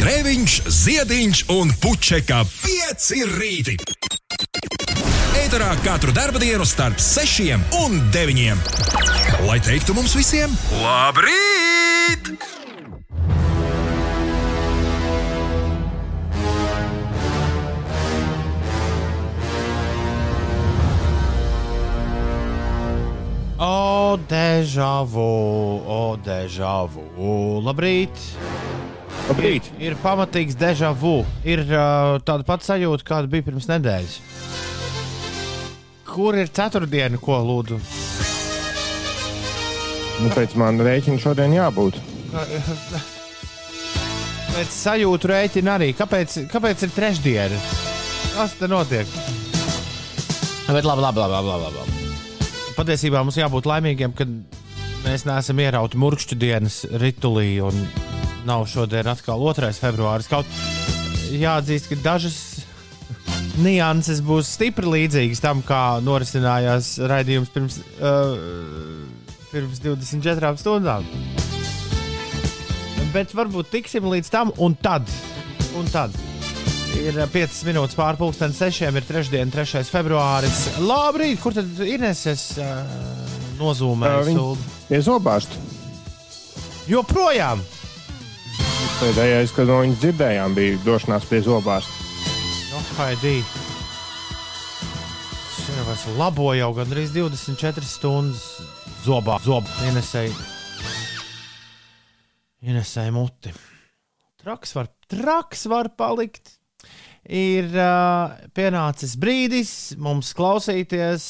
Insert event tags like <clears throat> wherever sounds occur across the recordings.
Grēviņš, Ziediņš un Puķeka 5 rīti. Eterā katru dienu starp 6 un 9. Lai teiktu mums visiem, labrīt! O, deja vu, o, deja vu. Labrīt! Labrīt! Ir, ir pamatīgs deja vu. Ir uh, tāda pati sajūta, kāda bija pirms nedēļas. Kur ir ceturtdiena, ko lūdzu? Nu, pēc manas rēķina šodien jābūt. <laughs> Pēc sajūtu rēķina arī. Kāpēc, kāpēc ir trešdiena? Kas te notiek? Bet labi, labi, labi. labi, labi. Patiesībā mums jābūt laimīgiem, ka mēs neesam ierauti murkšķu dienas ritulī un nav šodien atkal 2. februāris. Kaut jāatzīst, ka dažas nianses būs stipri līdzīgas tam, kā norisinājās raidījums pirms, uh, pirms 24 stundām. Bet varbūt tiksim līdz tam, un tad, un tad. Ir 5 minūtes pārpusdienas, 6. ir trešdiena, 3. februāris. Labrīt, kur tad Ineses uh, nozīmēs? Viņa pie zobārsta. Joprojām! Pēdējais, kad no viņas dzirdējām, bija došanās pie zobārsta. No, Haidī. Es laboju jau gandrīz 24 stundas zobā. Zobā Inesēji. Inesēji muti. Traks var, traks var palikt ir uh, pienācis brīdis mums klausīties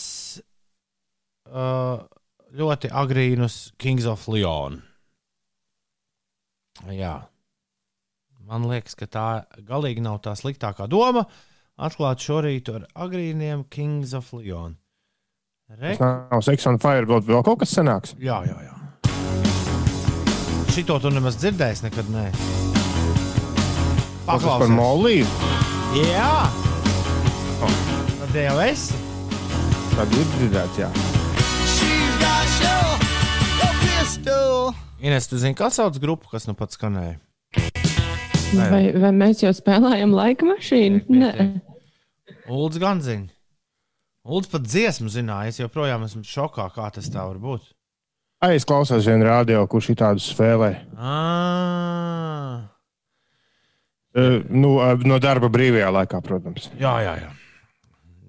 uh, ļoti agrīnus Kings of Leon. Jā. Man liekas, ka tā galīgi nav tā sliktākā doma. Atklāt šorīt ar agrīniem Kings of Leon. Re... Tas nav Sex on Fire, vēl, vēl kaut kas sanāks. Jā, jā, jā. Šito tu nemaz dzirdēsi nekad, nē. Paklausies par Moliju. Jā, oh. tad jau esi. Tad ir dzirdēts, jā. Ines, tu zini, kā sauc grupu, kas nu pats skanēja? Vai, vai mēs jau spēlējam laika mašīnu? Nē, Ulds gan zina. Ulds pat dziesmu zināja. Es joprojām esmu šokā, kā tas tā var būt. Ai, es klausos vienu radio, kurš ir tādu spēlē. Ah. Uh, nu, no darba brīvajā laikā, protams. Jā, jā, jā.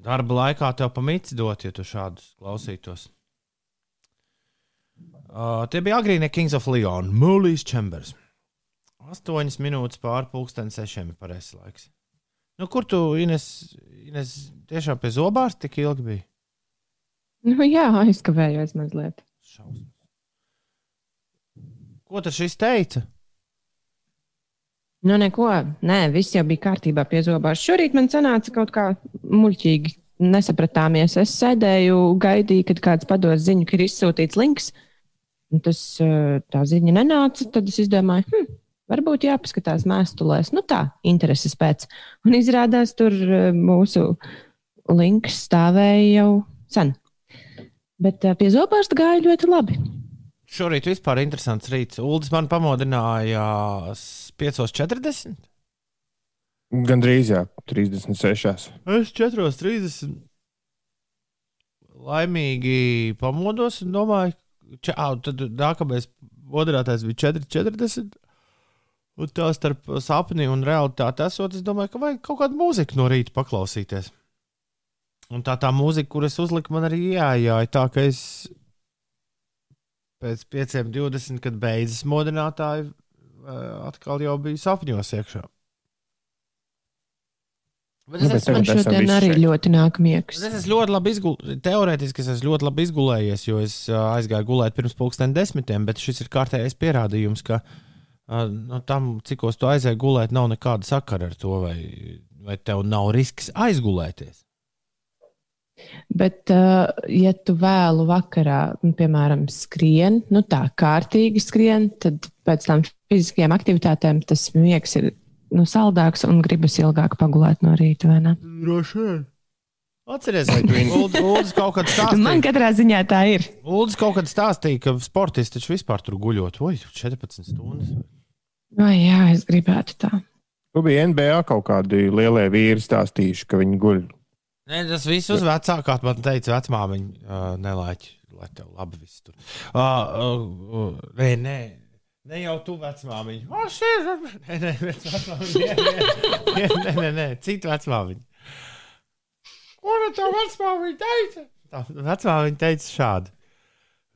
Darba laikā tev pamīts dot, ja tu šādus klausītos. Uh, tie bija agrīnie Kings of Leon, Mūlijas Chambers. Astoņas minūtes pāri pusdienas sešiem ir pareizais laiks. Nu, kur tu, Ines, Ines tiešām pie zobārs tik ilgi bija? Nu, jā, aizkavējos mazliet. Šausmas. Ko tas šis teica? Nu, neko. Nē, viss jau bija kārtībā pie zobās. Šorīt man sanāca kaut kā muļķīgi. Nesapratāmies. Es sēdēju, gaidīju, kad kāds pados ziņu, ka ir izsūtīts links. Tas, tā ziņa nenāca. Tad es izdomāju, hm, varbūt jāpaskatās mēstulēs. Nu tā, intereses pēc. Un izrādās, tur mūsu links stāvēja jau sen. Bet pie zobārsta gāja ļoti labi. Šorīt vispār interesants rīts. Uldis man pamodināja 5.40. Gan drīz, jā, 36. Es 4.30. Laimīgi pamodos un domāju, ka tad nākamais moderatais bija 4.40. Un tā starp sapni un realitāti esot, es domāju, ka vajag kaut kādu mūziku no rīta paklausīties. Un tā tā mūzika, kuras uzlika, man arī jājāja tā, ka es pēc 5.20, kad beidzas modinātāji, atkal jau bija sapņos iekšā. Bet es esmu šodien arī šeit. ļoti nākamiegs. Es esmu ļoti labi izgulējies. Teorētiski es esmu ļoti labi izgulējies, jo es aizgāju gulēt pirms pulksten desmitiem, bet šis ir kārtējais pierādījums, ka no tam, cikos tu aizēji gulēt, nav nekāda sakara ar to, vai, vai tev nav risks aizgulēties. Bet, uh, ja tu vēlu vakarā, nu, piemēram, skrien, nu tā kārtīgi skrien, tad pēc tam fiziskajām aktivitātēm tas miegs ir nu, saldāks un gribas ilgāk pagulēt no rīta. Droši vien. Atcerieties, ka Ulas kaut kad stāstīja. Man katrā ziņā tā ir. Ulas kaut kad stāstīja, ka sportisti taču vispār tur guļot. Oi, 14 stundas. Vai jā, es gribētu tā. Tu biji NBA kaut kādi lielie vīri stāstījuši, ka viņi guļ. Nē, tas viss uz vecākā. Man teica, vecmāmiņa, uh, nelaiķi, lai tev labi viss tur. Uh, uh, uh, nē, nē. Ne jau tu vecmāmiņa. O, šeit ir. Nē, nē, vecmāmiņa. Nē, nē, nē, nē, nē. cita vecmāmiņa. Ko tā vecmāmiņa teica? Tā vecmāmiņa teica šādi.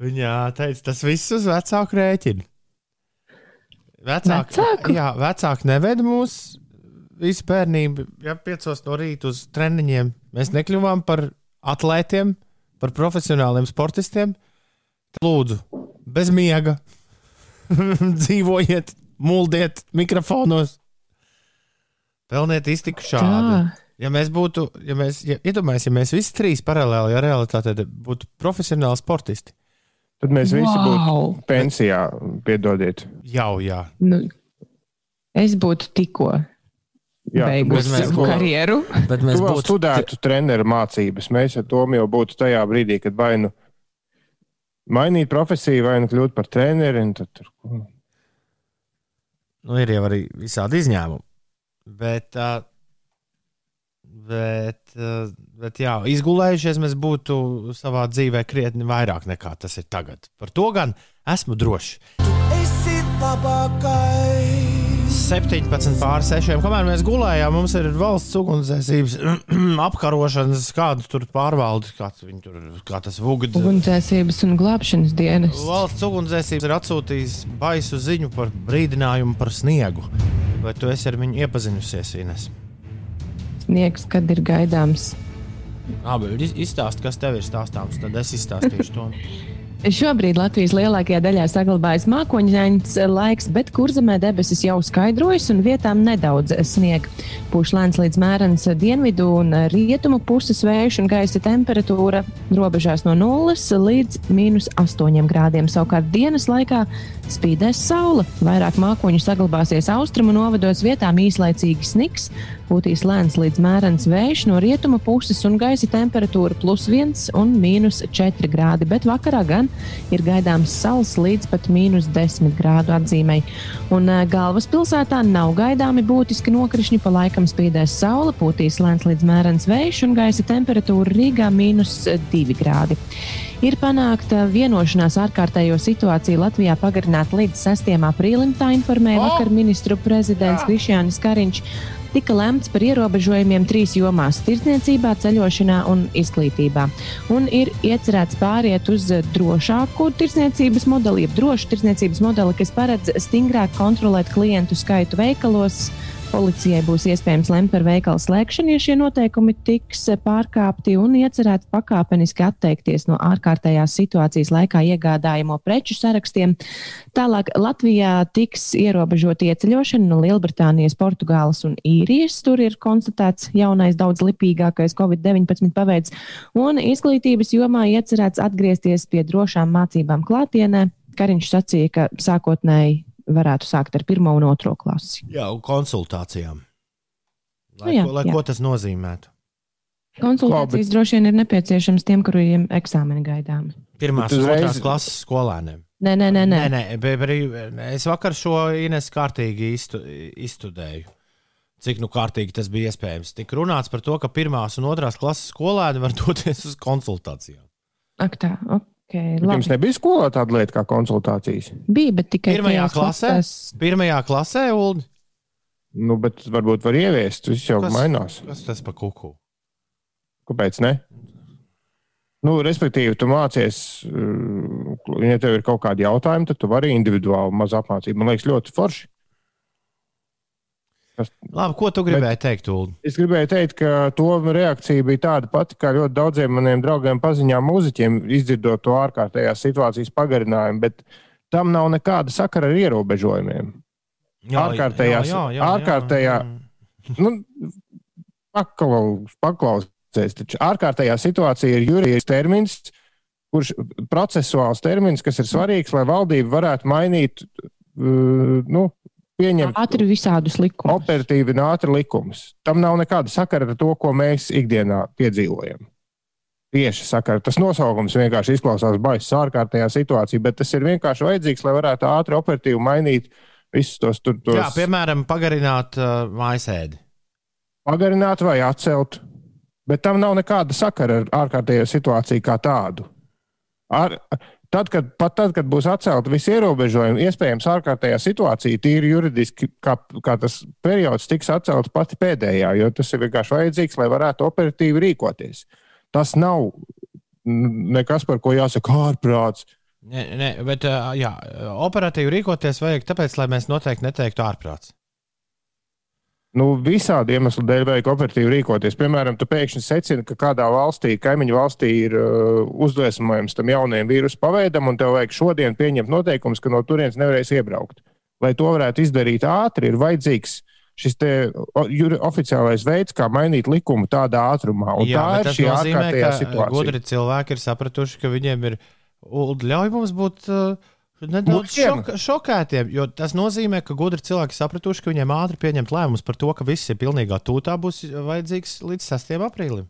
Viņa teica, tas viss uz vecāku rēķinu. Vecāki, Vecāku? jā, vecāki neveda mūs visu bērnību, ja piecos no rīta uz treniņiem. Mēs nekļuvām par atlētiem, par profesionāliem sportistiem. Lūdzu, bez miega, <laughs> dzīvojiet, muldiet mikrofonos, pelniet iztiku šādi. Tā. Ja mēs būtu, ja mēs, ja, iedomājieties, ja mēs visi trīs paralēli ar realitāti būtu profesionāli sportisti, Tad mēs visi Wow! būtu pensijā, piedodiet. jau, jā. Nu, es būtu tikko Jā, beigusi mēs savu būtu- karjeru. Bet Tu mēs būtu studētu treneru mācības. Mēs ar to jau būtu tajā brīdī, kad vai nu mainīt profesiju, vai nu kļūt par treneri. un Tad, tur, Nu, ir jau arī visādi izņēmumi. Bet, uh, bet, uh, bet jā, izgulējušies mēs būtu savā dzīvē krietni vairāk nekā tas ir tagad. Par to gan esmu drošs. 17 pār 6. Kamēr mēs gulējām, mums ir valsts ugunsdzēsības <clears throat> apkarošanas, kādu tur pārvaldi, kāds viņi tur, kā tas vugd. Ugunsdzēsības un glābšanas dienas. Valsts ugunsdzēsības ir atsūtījis baisu ziņu par brīdinājumu par sniegu. Vai tu esi ar viņu iepazinusies, Ines? Sniegs, kad ir gaidāms. Labi, iz- izstāsti, kas tev ir stāstāms, tad es izstāstīšu to. <laughs> Šobrīd Latvijas lielākajā daļā saglabājas mākoņains laiks, bet kurzemē debesis jau skaidrojas un vietām nedaudz sniega. Pūš lēns līdz mērens dienvidu un rietumu puses vējš un gaisa temperatūra robežās no 0 līdz minus 8 grādiem. Savukārt dienas laikā spīdēs saule. Vairāk mākoņu saglabāsies austrumu novados, vietām īslaicīgi sniks, pūtīs lēns līdz mērens vējš no rietumu puses un gaisa temperatūra plus 1 un minus 4 grādi, bet vakarā gan ir gaidāms sals līdz pat mīnus 10 grādu atzīmei. Un eh, galvaspilsētā nav gaidāmi būtiski nokrišņi, pa laikam spīdēs saule, pūtīs lēns līdz mērens vējš un gaisa temperatūra Rīgā mīnus 2 grādi. Ir panākta vienošanās ārkārtējo situāciju Latvijā pagarināt līdz 6. aprīlim, tā informēja O! vakar ministru prezidents Krišjānis Kariņš. Tika lemts par ierobežojumiem trīs jomās - tirdzniecībā, ceļošanā un izglītībā. Un ir iecerēts pāriet uz drošāku tirdzniecības modeli, jeb drošu tirdzniecības modeli, kas paredz stingrāk kontrolēt klientu skaitu veikalos. Policijai būs iespējams lemt par veikalu slēgšanu, ja šie noteikumi tiks pārkāpti, un iecerēt pakāpeniski atteikties no ārkārtējās situācijas laikā iegādājamo preču sarakstiem. Tālāk Latvijā tiks ierobežota ieceļošana no Lielbritānijas, Portugāles un Īrijas. Tur ir konstatēts jaunais, daudz lipīgākais Covid-19 paveids, un izglītības jomā iecerēts atgriezties pie drošām mācībām klātienē. Kariņš sacīja, ka sākotnēji varētu sākt ar pirmo un otro klasi. Jā, un konsultācijām. Lai, Nu jā, ko, lai jā. ko tas nozīmētu? Konsultācijas droši vien ir nepieciešams tiem, kuriem eksāmeni gaidāmi. Pirmās un otrās klases skolēniem. Nē, nē, nē. nē. Nē, nē, bet, bet es vakar šo Ines kārtīgi iztu, izstudēju. Cik nu kārtīgi tas bija iespējams. Tik runāts par to, ka pirmās un otrās klases skolēni var <laughs> doties uz konsultācijām. Ak, tā, ok. Bet Jums nebija skolā tāda lieta kā konsultācijas. Bija, bet tikai Pirmajā klasē? klasēs- Pirmajā klasē, Ulu, Nu, bet varbūt var ieviest. Tas jau Kas? mainās. kas tas par kuku? Kāpēc ne? Nu, respektīvi, tu mācies, uh, ja tev ir kaut kādi jautājumi, tad tu vari individuāli maz apmācību. Man liekas, ļoti forši. Labi, ko tu gribēji teikt, Ulu? Es gribēju teikt, ka to reakcija bija tāda pati, kā ļoti daudziem maniem draugiem, paziņām, mūziķiem, izdzirdot to ārkārtējās situācijas pagarinājumu, bet tam nav nekāda sakara ar ierobežojumiem. Ārkārtējās- ārkārtējā- Nu, paklaus, paklausies, taču ārkārtējā situācija ir juridisks termins, kurš procesuāls termins, kas ir svarīgs, lai valdība varētu mainīt, uh, nu, pieņemt Ātri visādus likumus. operatīvi un ātri likumus. Tam nav nekāda sakara ar to, ko mēs ikdienā piedzīvojam. Tieši sakara. Tas nosaukums vienkārši izklausās baisa ārkārtējā situācija, bet tas ir vienkārši vajadzīgs, lai varētu ātri operatīvi mainīt Visus tos tur tos Jā, piemēram, pagarināt uh, mājasēdi. pagarināt vai atcelt. Bet tam nav nekāda sakara ar ārkārtējo situāciju kā tādu. Ar, tad, kad, pat tad, kad būs atcelti visi ierobežojumi, iespējams, ārkārtējā situācija, tīri juridiski, kā, kā tas periods tiks atcelts pati pēdējā, jo tas ir vienkārši vajadzīgs, lai varētu operatīvi rīkoties. Tas nav nekas, par ko jāsaka ārprāts. Nē, nē, bet jā, operatīvi rīkoties vajag tāpēc, lai mēs noteikti neteiktu ārprāts. Nu, visādi iemesli dēļ vajag operatīvi rīkoties. Piemēram, tu pēkšņi secini, ka kādā valstī, kaimiņu valstī, ir uh, uzliesmojums tam jaunajam vīrusu paveidam, un tev vajag šodien pieņemt noteikumus, ka no turienes nevarēs iebraukt. Lai to varētu izdarīt ātri, ir vajadzīgs šis o- juri- oficiālais veids, kā mainīt likumu tādā ātrumā. Un Jā, tā ir šī nozīmē, ārkārtējā ka situācija. gudri cilvēki ir sapratuši, ka viņiem ir ļauj mums būt uh, nedaudz šok, šokētiem. Jo tas nozīmē, ka gudri cilvēki sapratuši, ka viņiem ātri pieņemt lēmumus par to, ka viss ir pilnīgā tūtā, būs vajadzīgs līdz 6. aprīlim.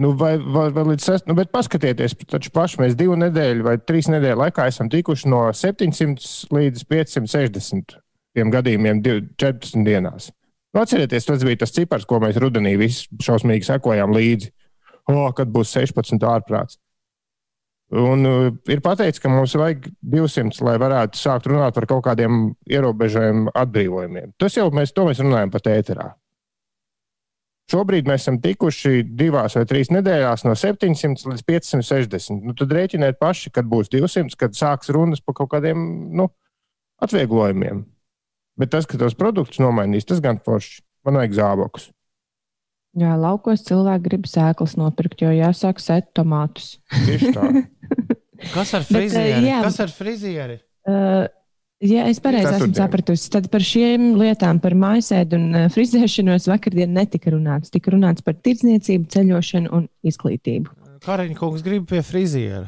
Nu, vai, vai, vai līdz sest, nu, bet paskatieties, taču paši mēs divu nedēļu vai trīs nedēļu laikā esam tikuši no 700 līdz 560 tiem gadījumiem div- 14 dienās. Nu, atcerieties, tas bija tas cipars, ko mēs rudenī visi šausmīgi sekojām līdzi. O, kad būs 16 ārprāts. Un uh, ir pateikts, ka mums vajag 200, lai varētu sākt runāt par kaut kādiem ierobežojumiem, atbrīvojumiem. Tas jau mēs, mēs runājam pat ēterā. Šobrīd mēs esam tikuši divās vai trīs nedēļās no 700 līdz 560. Nu, tad rēķiniet paši, kad būs 200, kad sāks runas par kaut kādiem nu, atvieglojumiem. Bet tas, ka tos produktus nomainīs, tas gan forši. Man vajag zābakus. Jā, laukos cilvēki grib sēklas nopirkt, jo jāsāk sēt tomātus. Tieši tā. <laughs> Kas ar Bet, eh, frizieri? jā. Kas ar frizieri? Uh, ja es pareizi esmu sapratusi, tad par šiem lietām, par mājasēdu un uh, frizēšanos vakardien netika runāts. Tika runāts par tirdzniecību, ceļošanu un izglītību. Kariņš kungs grib pie friziera.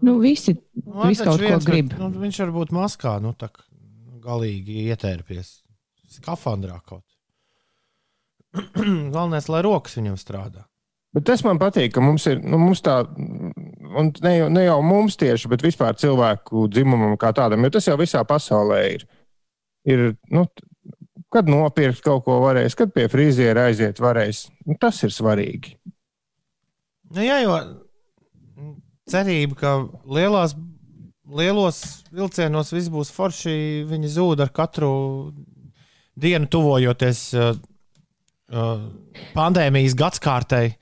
Nu, visi, Nu, visi taču kaut ko viens, bet, grib. Nu, viņš var būt maskā, nu tā kā galīgi ietērpies. Skafandrā kaut. <clears throat> Galvenais, lai rokas viņam strādā. Bet tas man patīk, ka mums ir nu, mums tā, un ne, jau- ne jau mums tieši, bet vispār cilvēku dzimumam kā tādam, jo tas jau visā pasaulē ir. ir nu, kad nopirkt kaut ko varēs, kad pie friziera aiziet varēs. Nu, tas ir svarīgi. Nu, jā, jo cerība, ka lielās, lielos vilcienos viss būs forši, viņi zūd ar katru dienu, tuvojoties pandēmijas gadsimtai,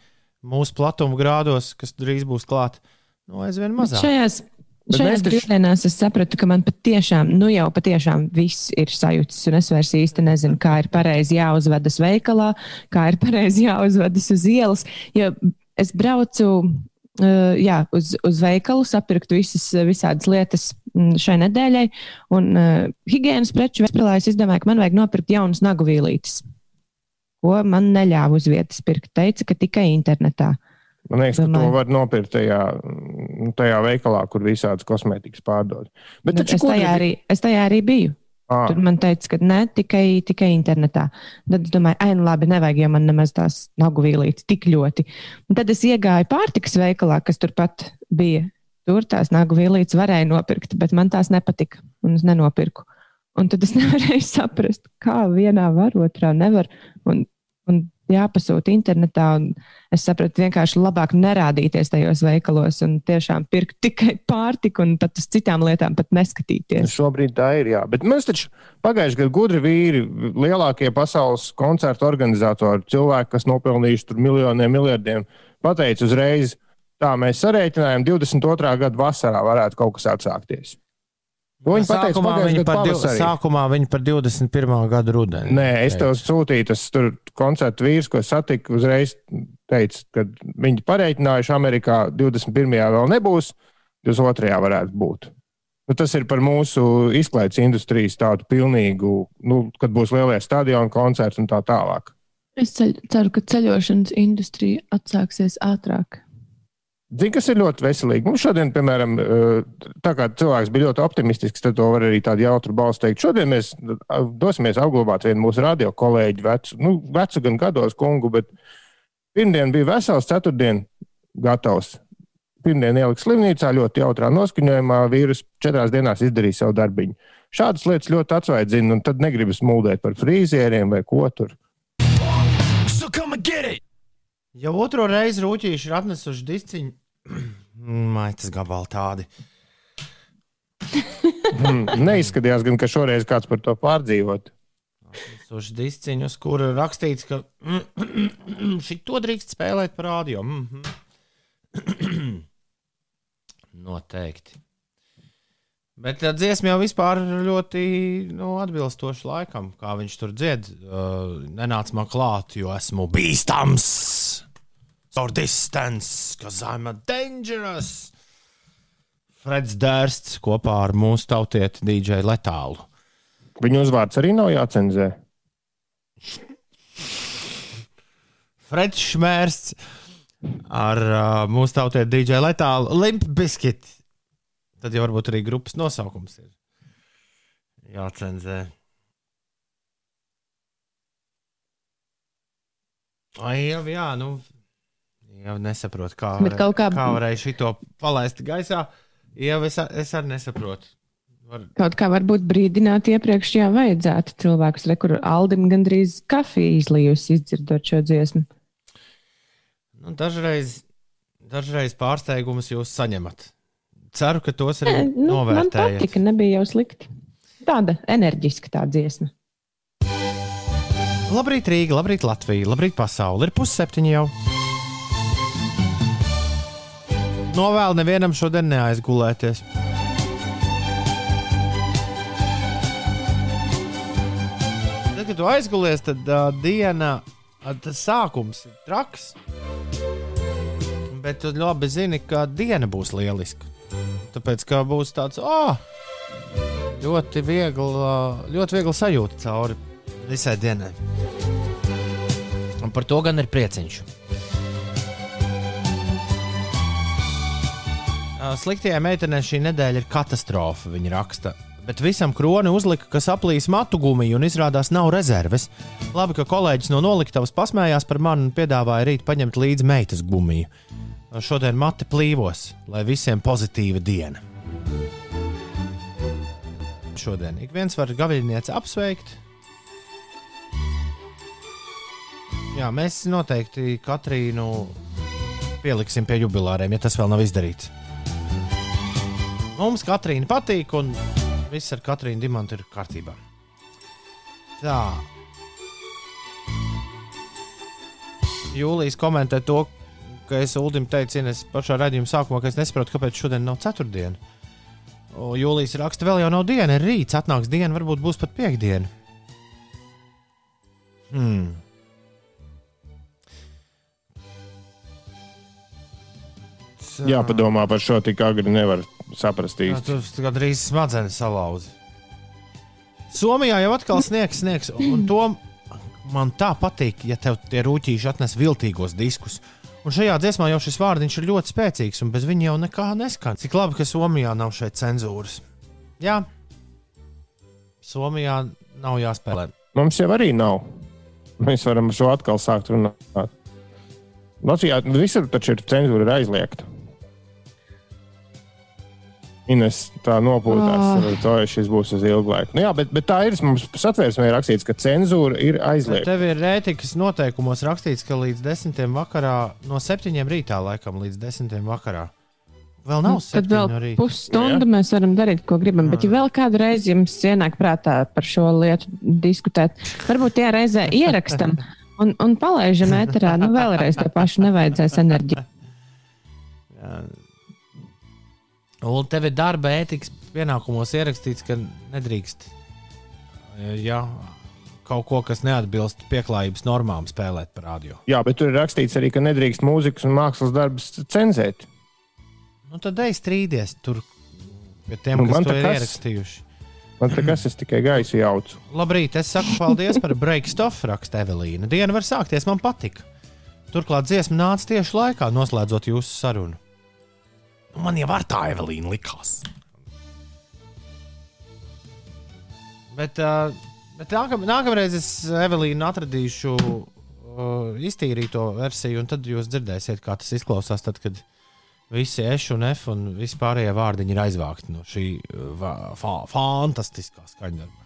mūsu platuma grādos, kas drīz būs klāt. Nu, aizvien mazāk. Šajās, šajās taču- brīvdienās es sapratu, ka man patiešām, nu jau patiešām viss ir sajūts, un es vairs īsti nezinu, kā ir pareizi jāuzvedas veikalā, kā ir pareizi jāuzvedas uz ielas. Jo es braucu uh, jā, uz, uz veikalu, sapirkt visas, visādas lietas mm, šai nedēļai, un uh, higiēnas preču veidlā es izdomāju, ka man vajag nopirkt jaunas nagu vīlītes. Ko man neļāva uz vietas pirkt. Teica, ka tikai internetā. Man liekas, ka to Domāju. var nopirkt tajā, nu, tajā veikalā, kur visādas kosmētikas pārdod. Bet Nu, taču es, tajā arī, es tajā arī biju. Ā, Tur man teica, ka ne tikai, tikai internetā. Tad es domāju, ah, nu labi, nevajag, jo man nemaz tās nagu vīlītes tik ļoti. Un tad es iegāju pārtikas veikalā, kas turpat bija. Tur tās nagu vīlītes varēja nopirkt, bet man tās nepatika, un es nenopirku. Un tad es <laughs> nevarēju saprast, kā vienā var, otrā nevar. Un, un jāpasūta internetā. Es sapratu, vienkārši labāk nerādīties tajos veikalos un tiešām pirkt tikai pārtiku un pat uz citām lietām pat neskatīties. Šobrīd tā ir. Jā. Bet mēs taču pagājušajā gadā gudri vīri, lielākie pasaules koncertu organizatori, cilvēki, kas nopelnījuši tur miljoniem, miljardiem, pateica uzreiz, tā mēs sarēķinājām, 22. gada vasarā varētu kaut kas atsākties. Viņi pateica sākumā, viņi par, div, sākumā viņi par 21. gadu rudeni. Nē, es tev sūtīju, tas tur koncertu vīrs, ko satiku, uzreiz teica, ka viņi pareiķinājuši Amerikā 21. vēl nebūs, 22. varētu būt. Nu, tas ir par mūsu izklaides industrijas tādu pilnīgu, nu, kad būs lielie stadioni, koncerti un tā tālāk. Es ceļ, ceru, ka ceļošanas industrija atsāksies ātrāk. Zini, kas ir ļoti veselīgi. Mums šodien, piemēram, eh, tā kā cilvēks bija ļoti optimistisks, tad to var arī tādu jautru balstu teikt. Šodien mēs eh, dosimies apglabāt vienu mūsu radio kolēģi, vecu, nu, vecu gan gados kungu, bet pirmdien bija vesels, ceturtdien gatavs. pirmdien ielika slimnīcā, ļoti jautrā noskaņojumā, vīrus četrās dienās izdarīja savu darbiņu. Šādas lietas ļoti atsvaidzina, un tad negribas mūldēt par frīzieriem vai ko tur. So come and get it! Jau otro reizi rūtīši ir atnesuši disciņu. <clears throat> Maitas gabali tādi. Hmm, Neizskatījās, gan, ka šoreiz kāds par to pārdzīvot. Uz disciņu, uz kura rakstīts, ka <clears throat> šito drīkst spēlēt par radio. Mhm. <clears throat> Noteikti. Bet tā dziesma jau vispār ļoti nu, atbilstoša laikam, kā viņš tur dzied. Uh, nenāc man klāt, jo esmu bīstams. For distance, because I'm a dangerous. Freds Dārsts kopā ar mūsu tautieti DJ Letālu. Viņu uzvārds arī nav jācenzē. Freds Šmērsts ar uh, mūsu tautieti DJ Letālu Limp Biscuit. Tad jau varbūt arī grupas nosaukums ir jācenzē. Ai, jau, jā, nu, jau nesaprotu, kā, kaut kā- kā varēja šito palaist gaisā. Jā, es, es arī nesaprotu. Var, Kaut kā varbūt brīdināt iepriekš, jā, vajadzētu cilvēkus, re, kur Aldim gandrīz kafiju izlījusi izdzirdot šo dziesmu. nu, dažreiz, dažreiz pārsteigumus jūs saņemat. Ceru, ka tos arī Nē, nu, man novērtējat. patika, nebija jau slikti. Tāda enerģiska tā dziesma. Labrīt, Rīga, labrīt, Latvija, labrīt, pasaule. Ir pusseptiņi jau. Novēlu nevienam šodien neaizgulēties. Tad, kad tu aizgulies, tad uh, diena, tas sākums ir traks. Bet tu labi zini, ka diena būs lieliska. Tāpēc, ka būs tāds, oh, ļoti viegli, ļoti viegli sajūta cauri visai dienai. Un par to gan ir prieciņš. Sliktajai meitenei šī nedēļa ir katastrofa, viņa raksta. Bet visam kroni uzlika, ka saplīs matu gumiju un izrādās nav rezerves. Labi, ka kolēģis no noliktavas pasmējās par mani un piedāvāja rīt paņemt līdzi meitas gumiju. Šodien mati plīvos, lai visiem pozitīva diena. Šodien ik viens var gaviļnieci apsveikt, Jā, mēs noteikti Katrīnu pieliksim pie jubilāriem, ja tas vēl nav izdarīts. Mums Katrīna patīk, un viss ar Katrīnu Dimantu ir kārtībā. Tā. Jūlijas komentē to, ka es Ulim teicu, Ines, pašā raidījuma sākumā, ka es nesaprotu, kāpēc šodien nav ceturtdiena. Jūlijas raksta, vēl jau nav diena, ir rīts, atnāks diena, varbūt būs pat piekdiena. Hmm. Jāpadomā par šo tik agri nevar saprast īsti. Tu gandrīz smadzenes salauzi. Somijā jau atkal sniegs, sniegs. Un to man tā patīk, ja tev tie rūtīši atnes viltīgos diskus. Un šajā dziesmā jau šis vārdiņš ir ļoti spēcīgs, un bez viņa jau nekā neskan. Cik labi, ka Somijā nav šeit cenzūras. Jā, Somijā nav jāspēlē. Mums jau arī nav. Mēs varam šo atkal sākt runāt. Latvijā visur taču ir cenzūra aizliegta. Ines tā nopūtās, Oh. oh. to šis būs uz ilgu laiku. Nu, jā, bet, bet tā ir. Mums satvērsmē ir rakstīts, ka cenzūra ir aizliegta. Tev ir ētikas noteikumos rakstīts, ka līdz desmitiem vakarā, no septiņiem rītā laikam līdz desmitiem vakarā. Vēl nav Nu, Tad vēl rītā. pusstundu mēs varam darīt, ko gribam. Bet, ja vēl kādu reizi jums ienāk prātā par šo lietu diskutēt, varbūt tajā reizē <laughs> ierakstam un, un palaižam ēterā. Nu, vēlreiz to pašu nevajadzēs enerģiju. Un tev ir darba ētikas pienākumos ierakstīts, ka nedrīkst ja, kaut ko, kas neatbilst pieklājības normām, spēlēt par radio. Jā, bet tur ir rakstīts arī, ka nedrīkst mūzikas un mākslas darbus cenzēt. Nu, tad ej strīdies tur pie tiem, Nu, kas to ir kas- ierakstījuši. Man te kas es tikai gaisu jaucu. Labrīt, es saku paldies par breakstuff, raksta Evelīna. Diena var sākties, man patika. Turklāt dziesma nāca tieši laikā, noslēdzot jūsu sarunu. Nu, man jau ar tā Evelīna likās. Bet, uh, bet nākam, nākamreiz es Evelīnu atradīšu uh, iztīrīto versiju, un tad jūs dzirdēsiet, kā tas izklausās. Tad, kad Visi F un F un vispārējie vārdiņi ir aizvākti no šī fa fantastiskā skaņdarba.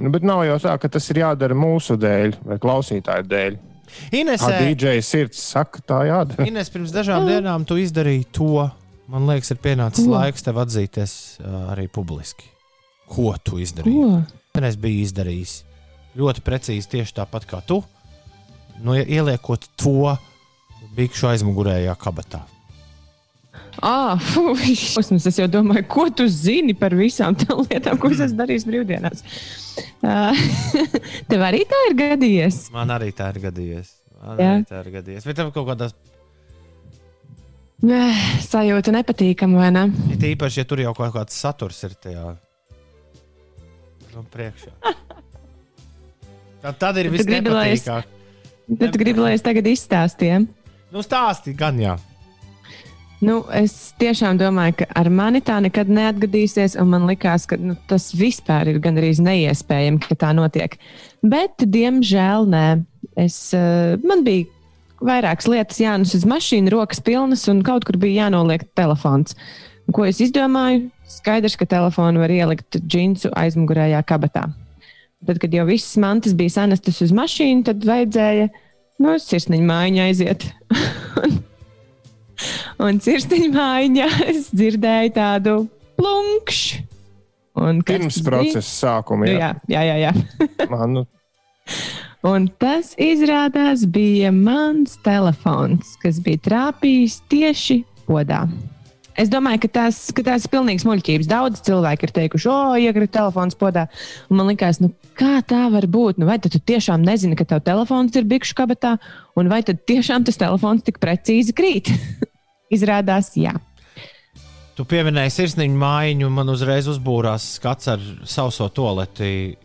Nu, bet nav jau tā, ka tas ir jādara mūsu dēļ vai klausītāju dēļ. Kā Inesē, DJ sirds saka, tā jādara. Ines, pirms dažām dienām tu izdarīji to. Man liekas, ir pienācis Ko? laiks tev atzīties uh, arī publiski. Ko tu izdarīji? Ko? Es biju izdarījis ļoti precīzi tieši tāpat kā tu. Nu, ie- ieliekot to bikšu aizmugurējā kabatā. Ah, šausmas, es jau domāju, ko tu zini par visām tām lietām, ko es darījis brīvdienās. Uh, <laughs> tev arī tā ir gadījies. Man arī tā ir gadījies. Man Jā. arī tā ir gadījies. Bet tev kaut kādā, Eh, Sajūta nepatīkama, vai ne? it īpaši, ja tur jau kaut kāds saturs ir tajā nu, priekšā. <laughs> Tad, tad ir viss nepatīkāk. Bet tu gribi, lai es tagad izstāstīju. Nu, stāsti gan, jā. Nu, es tiešām domāju, ka ar mani tā nekad neatgadīsies, un man likās, ka nu, tas vispār ir gandrīz neiespējami, ka tā notiek. Bet, diemžēl, nē. Es, uh, man bija vairākas lietas jānes uz mašīnu, rokas pilnas, un kaut kur bija jānoliek telefons. Un Ko es izdomāju? Skaidrs, ka telefonu var ielikt džinsu aizmugurējā kabatā. Tad, kad jau visas mantas bija sanestas uz mašīnu, tad vajadzēja nu, sirsniņa mājiņā aiziet. <laughs> Un cirstiņa mājiņā es dzirdēju tādu plunkšu. Pirms procesa sākuma. Nu, Jā. jā, jā, jā. jā. Man, nu, <laughs> Un tas izrādās bija mans telefons, kas bija trāpījis tieši podā. Es domāju, ka tās, ka tās ir pilnīgas muļķības. Daudz cilvēku ir teikuši, o, iekrita telefons podā. Un man liekas, nu, kā tā var būt? Nu, vai tu tiešām nezini, ka tev telefons ir bikšu kabatā, un vai tad tiešām tas telefons tik precīzi krīt? <laughs> Izrādās, jā. Tu pieminēji sirsniņu mājiņu, un man uzreiz uzbūrās skats ar sauso toleti.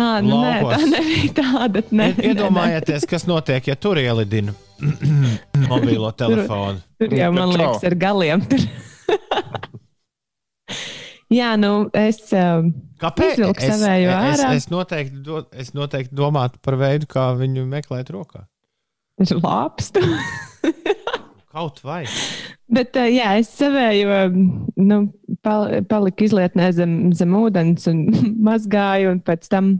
À, nu, nē, tā nebija tāda. Nē, Ied- Iedomājieties, kas notiek, ja tur ielidina <clears throat> mobilo telefonu. Tur jau, man liekas, ar galiem. Tur. <laughs> Jā, nu, es. Kāpēc? Es, es, es, noteikti, do, es noteikti domātu par veidu, kā viņu meklēt rokā. ir lāpstu. <laughs> Kaut vai. Bet, uh, jā, es savēju, nu, pal paliku izlietnē zem, zem ūdens un <laughs> mazgāju, un pēc tam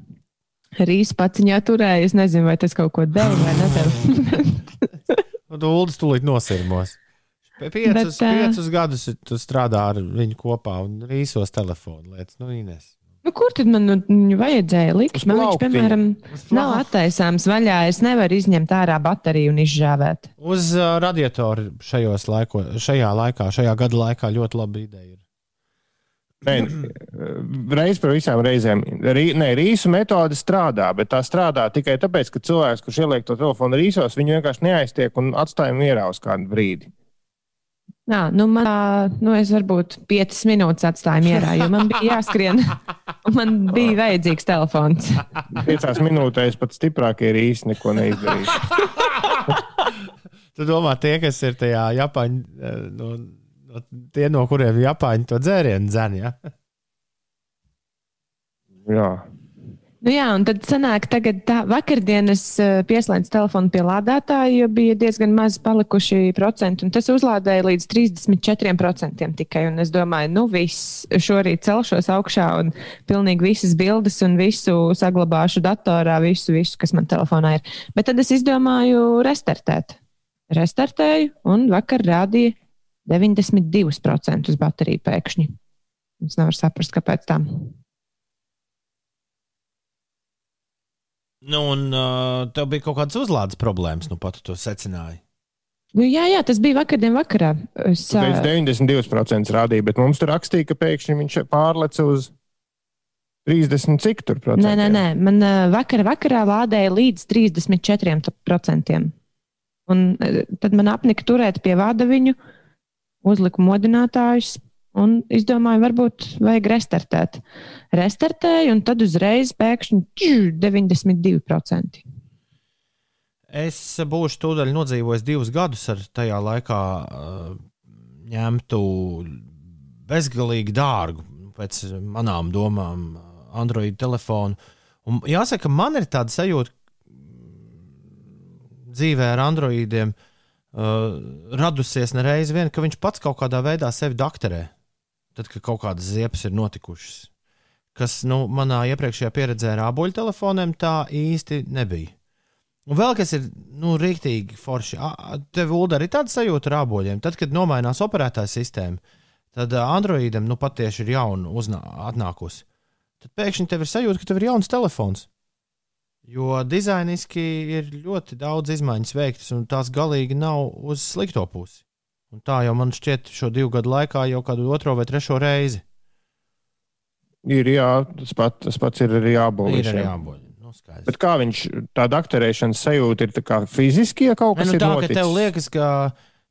rīsu paciņā turēju. Es nezinu, vai tas kaut ko deva vai nedeva. <laughs> Nu, tu Uldis tūlīt nosirmos. Pie Piecus, Bet, ā, piecus gadus tu strādā ar viņu kopā un rīsos telefonu lietas. Nu, Ines. Nu, kur tad man nu, vajadzēja likt? Man viņš, piemēram, nav attaisāms vaļā. Es nevaru izņemt ārā bateriju un izžāvēt. Uz uh, radiatoru šajos laiko, šajā laikā, šajā gada laikā ļoti laba ideja. ir. nē, reiz par visām reizēm. Rī, nē, rīsu metode strādā, bet tā strādā tikai tāpēc, ka cilvēks, kurš ieliek to telefonu rīsos, viņu vienkārši neaiztiek un atstāja mierā uz kādu brīdi. Jā, nu man, nu es varbūt piecas minūtes atstāju mierā, jo man bija jāskrien. <laughs> Man bija vajadzīgs telefons. <laughs> Piecās minūtēs pat stiprākie rīsi neko neizdarīs. Tu domā, tie, kas ir tajā Japāņu, no, no, tie, no kuriem Japāņi to dzērienu dzen, ja? Jā. Nu jā, un tad sanāk, tagad tā vakardien es eh, pieslēdzu telefonu pie lādētāja, jo bija diezgan maz palikuši procenti, un tas uzlādēja līdz 34% tikai. Un es domāju, nu viss, šorīt celšos augšā un pilnīgi visas bildes un visu saglabāšu datorā, visu, visu, kas man telefonā ir. Bet tad es izdomāju restartēt. Restartēju, un vakar rādīja 92% uz bateriju pēkšņi. Es nevaru saprast, kāpēc tā. Nu, un uh, tev bija kaut kādas uzlādes problēmas, nu pat tu to secināji. Nu, jā, jā, tas bija vakardien vakarā. Es, Tu teici, ā, 92% rādīja, bet mums tur rakstīja, ka pēkšņi viņš pārleca uz 30 cik tur procentiem. Nē, nē, nē. Man vakar, vakarā lādēja līdz 34%. Un tad man apnika turēt pie vada viņu, uzliku modinātājus un izdomāju, varbūt vajag restartēt. Restartēju, un tad uzreiz pēkšņi tšu, 92%. Es būšu tūdaļ nodzīvojis divus gadus ar tajā laikā uh, ņemtu bezgalīgi dārgu, pēc manām domām, Android telefonu. Un jāsaka, man ir tāda sajūta dzīvē ar Androidiem. uh, radusies nereiz vien, ka viņš pats kaut kādā veidā sevi doktorē. Tad, kad kaut kādas ziepes ir notikušas. Kas nu, manā iepriekšējā pieredzē ar āboļu telefoniem tā īsti nebija. Un vēl kas ir nu, rīktīgi forši. Tev, arī tāda sajūta ar āboļiem. Tad, kad nomainās operētāja sistēma, tad Androidam nu, pat tieši ir jauna atnākusi. Tad pēkšņi tev ir sajūta, ka tev ir jauns telefons. Jo dizainiski ir ļoti daudz izmaiņas veiktas, un tās galīgi nav uz slikto pusi. Un tā jau man šķiet, šo divu gadu laikā jau kādu otro vai trešo reizi Ir jā, tas, pat, tas pats ir arī ir jābūt. arī jāboļ. Nu. Bet kā viņš tā doktorēšanas sajūta ir tā kā fiziski, ja kaut Ne, kas nu, ir tā, noticis? ka tev liekas, ka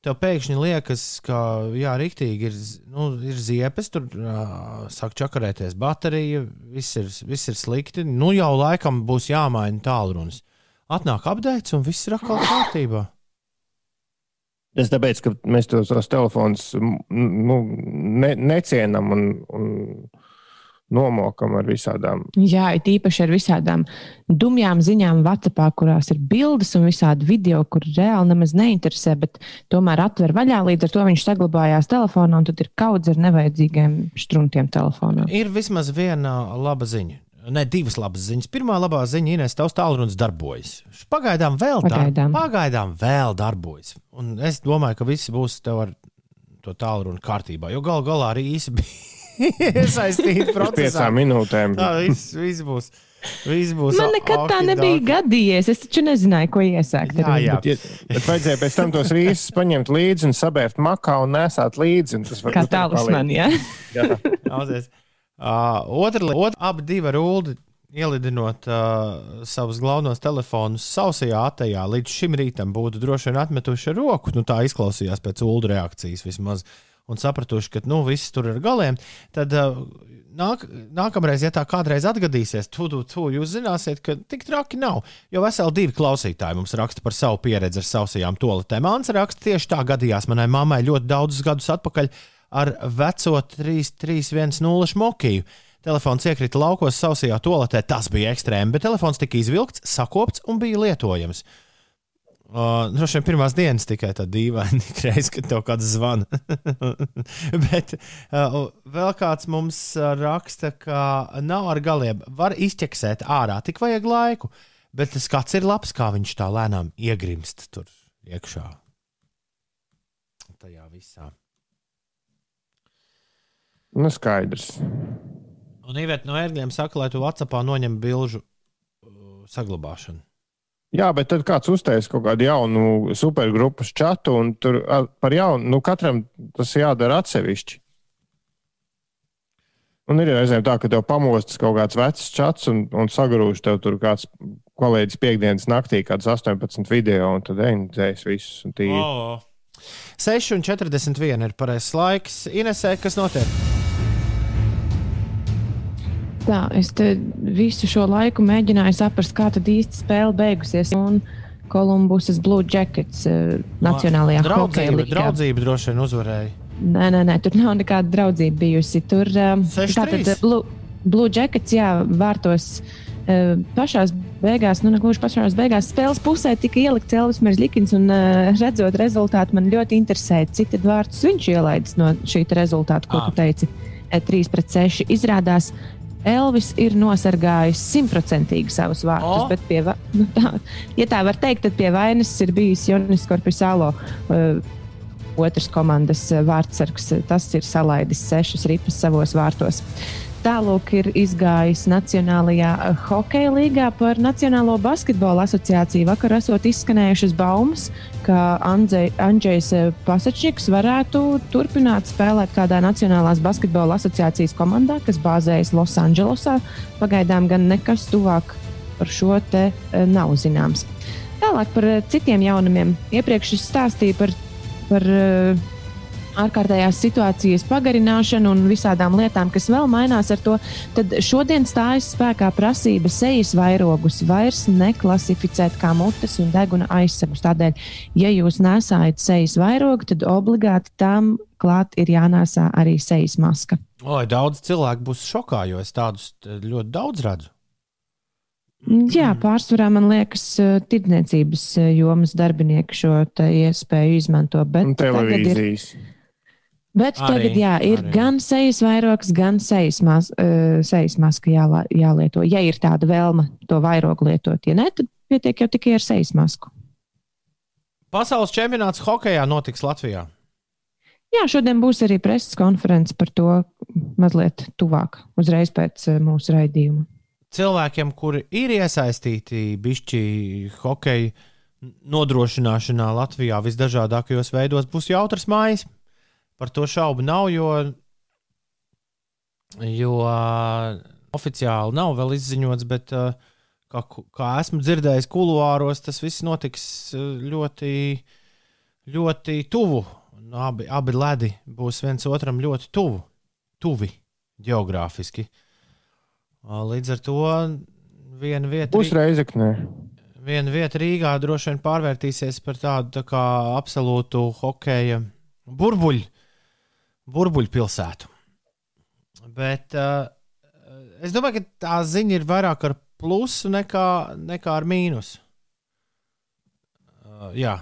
tev pēkšņi liekas, ka jā, rīktīgi ir, nu, ir ziepes, tur uh, sāk čakarēties baterija, viss ir, viss ir slikti. Nu, jau laikam būs jāmaina tālrunis. Atnāk apgādājums, un viss ir atkal kārtībā. Tas tāpēc, ka mēs tos, tos telefonus nu, ne, necienam un, un nomokam ar visādām. Jā, it īpaši ar visādām dumjām ziņām, WhatsApp, kurās ir bildes un visādi video, kur reāli nemaz neinteresē, bet tomēr atver vaļā. Līdz ar to viņš saglabājās telefonā, un tad ir kaudz ar nevajadzīgiem struntiem telefonā. Ir vismaz viena laba ziņa. Ne, divas labas ziņas. Pirmā labā ziņa ir, ka tavs tālrunis darbojas. Pagaidām vēl, dar Pagaidām. pagaidām vēl darbojas. Un es domāju, ka viss būs tev ar to tālruni kārtībā. Jo gal galā arī īsi bija <laughs> iesaistīti Pēc procesā. piecām minūtēm. Tā viss, viss būs. Viss būs Man nekad tā nebija gadījies. Es taču nezināju, ko iesākt. Jā, jā. Bet, ja, bet vajadzēja pēc tam tos rīsus paņemt līdzi un sabērt makā un nesāt līdzi. un Tas Kā varbūt tālus palīdz. man, jā. Jā. <laughs> Uh, otra lieta, abi divi ulu ielidinot uh, savus galvenos telefonus sausajā atejā. Līdz šim rītam būtu droši vien atmetuši roku. Nu, tā izklausījās pēc ulu reakcijas vismaz. Un sapratuši, ka nu, viss tur ir galiem. Tad uh, nāk, nākamreiz, ja tā kādreiz atgadīsies, tu jūs zināsiet, ka tik traki nav. Jo veseli divi klausītāji mums raksta par savu pieredzi ar sausajām toaletēm. Mans raksta tieši tā gadījās manai mammai ļoti daudzus gadus atpakaļ ar veco 3310 šmokiju. Telefons iekrita laukos sausajā toaletē, tas bija ekstrēmi, bet telefons tika izvilkts, sakopts un bija lietojams. Uh, Droši vien pirmās dienas tikai tā dīvaini, <laughs> reiz, kad tev kāds zvana. <laughs> Bet uh, vēl kāds mums raksta, ka nav ar galiem. Var izķeksēt ārā, tik vajag laiku. Bet tas skats ir labs, kā viņš tā lēnām iegrimst tur iekšā. Tajā visā. Nu, skaidrs. Un Iveta no ērgļiem saka, lai tu Vācijā noņem bilžu uh, saglabāšanu. Jā, bet tad kāds uztaisīs kaut kādu jaunu supergrupas čatu, un tur par jaunu, nu, katram tas jādara atsevišķi. Un ir reizēm tā, ka tev pamostas kaut kāds vecs čats, un, un sagrūž tev tur kāds kolēģis piekdienas naktī, kāds 18 video, un tad ej, dzēs visus. un tīri. Oh. 6,41 ir pareizais laiks. Inesē, kas notiek? Tā, es visu šo laiku mēģināju saprast, kā tad īsti spēle beigusies. Un Kolumbusas Blue Jackets uh, Nacionālajā hokeja līgā. draudzība droši vien uzvarēja. Nē, nē, nē, tur nav nekāda draudzība bijusi. Tur um, 6-3. tātad Blue, Blue Jackets, jā, vārtos. Uh, pašās beigās, nu, negluži pašās beigās, spēles pusē tika ielikts Elvis. Un, uh, redzot rezultātu, man ļoti interesēja, cik tad vārtus viņš ielaidis no šī rezultāta, ko Ah. tu teici. 3 pret 6 izrādās. Elvis ir nosargājis simtprocentīgi savus vārdus, O! bet pie, <laughs> nu, tā, ja tā var teikt, tad pie vainas ir bijis Jonis Korpisālo. Uh, otrs komandas eh, vārdsargs. Tas ir salaidis sešas ripas savos vārtos. Tālāk ir izgājis Nacionālajā eh, hokeja līgā par Nacionālo basketbola asociāciju. Vakar esot izskanējušas baumas, ka Andrzej- Andrzejs eh, Pasačniks varētu turpināt spēlēt kādā Nacionālās basketbola asociācijas komandā, kas bāzējas Losandželosā. Pagaidām gan nekas tuvāk par šo te eh, nav zināms. Tālāk par citiem jaunumiem. Iepriekš es stāstīju par par uh, ārkārtējās situācijas pagarināšanu un visādām lietām, kas vēl mainās ar to, tad šodien stājas spēkā prasība sejas vairogus vairs neklasificēt kā mutes un deguna aizsegus. Tādēļ, ja jūs nesājat sejas vairogu, tad obligāti tam klāt ir jānēsā arī sejas maska. Oi, daudz cilvēku būs šokā, jo es tādus t- ļoti daudz redzu. Jā, pārsvarā man liekas, eh, tirdzniecības eh, jomas darbinieki šo iespēju izmanto. Bet Un tagad ir, televīzijas. Bet Arī, tagad jā, ir arī. gan sejas vairogs, gan sejas, mas, uh, sejas maska jālā, jālieto. Ja ir tāda vēlme to vairogu lietot, ja ne, tad pietiek jau tikai ar sejas masku. Pasaules čempionāts hokeja notiks Latvijā. Jā, šodien būs arī preses konference par to mazliet tuvāk, uzreiz pēc eh, mūsu raidījuma. cilvēkiem, kuri ir iesaistīti bišķi hokeja nodrošināšanā Latvijā visdažādākajos veidos, būs jautrs mājas. Par to šaubu nav, jo, jo ā, oficiāli nav vēl izziņots, bet ā, kā, kā esmu dzirdējis kuluāros, tas viss notiks ā, ļoti, ļoti tuvu. Abi, abi ledi būs viens otram ļoti tuvu, tuvi geogrāfiski. Ā, Līdz ar to viena vieta, Būs reizeknē. viena vieta Rīgā droši vien pārvērtīsies par tādu tā kā absolūtu hokeja burbuļu, burbuļu pilsētu. Bet uh, es domāju, ka tā ziņa ir vairāk ar plusu nekā, nekā ar mīnusu. Uh, jā.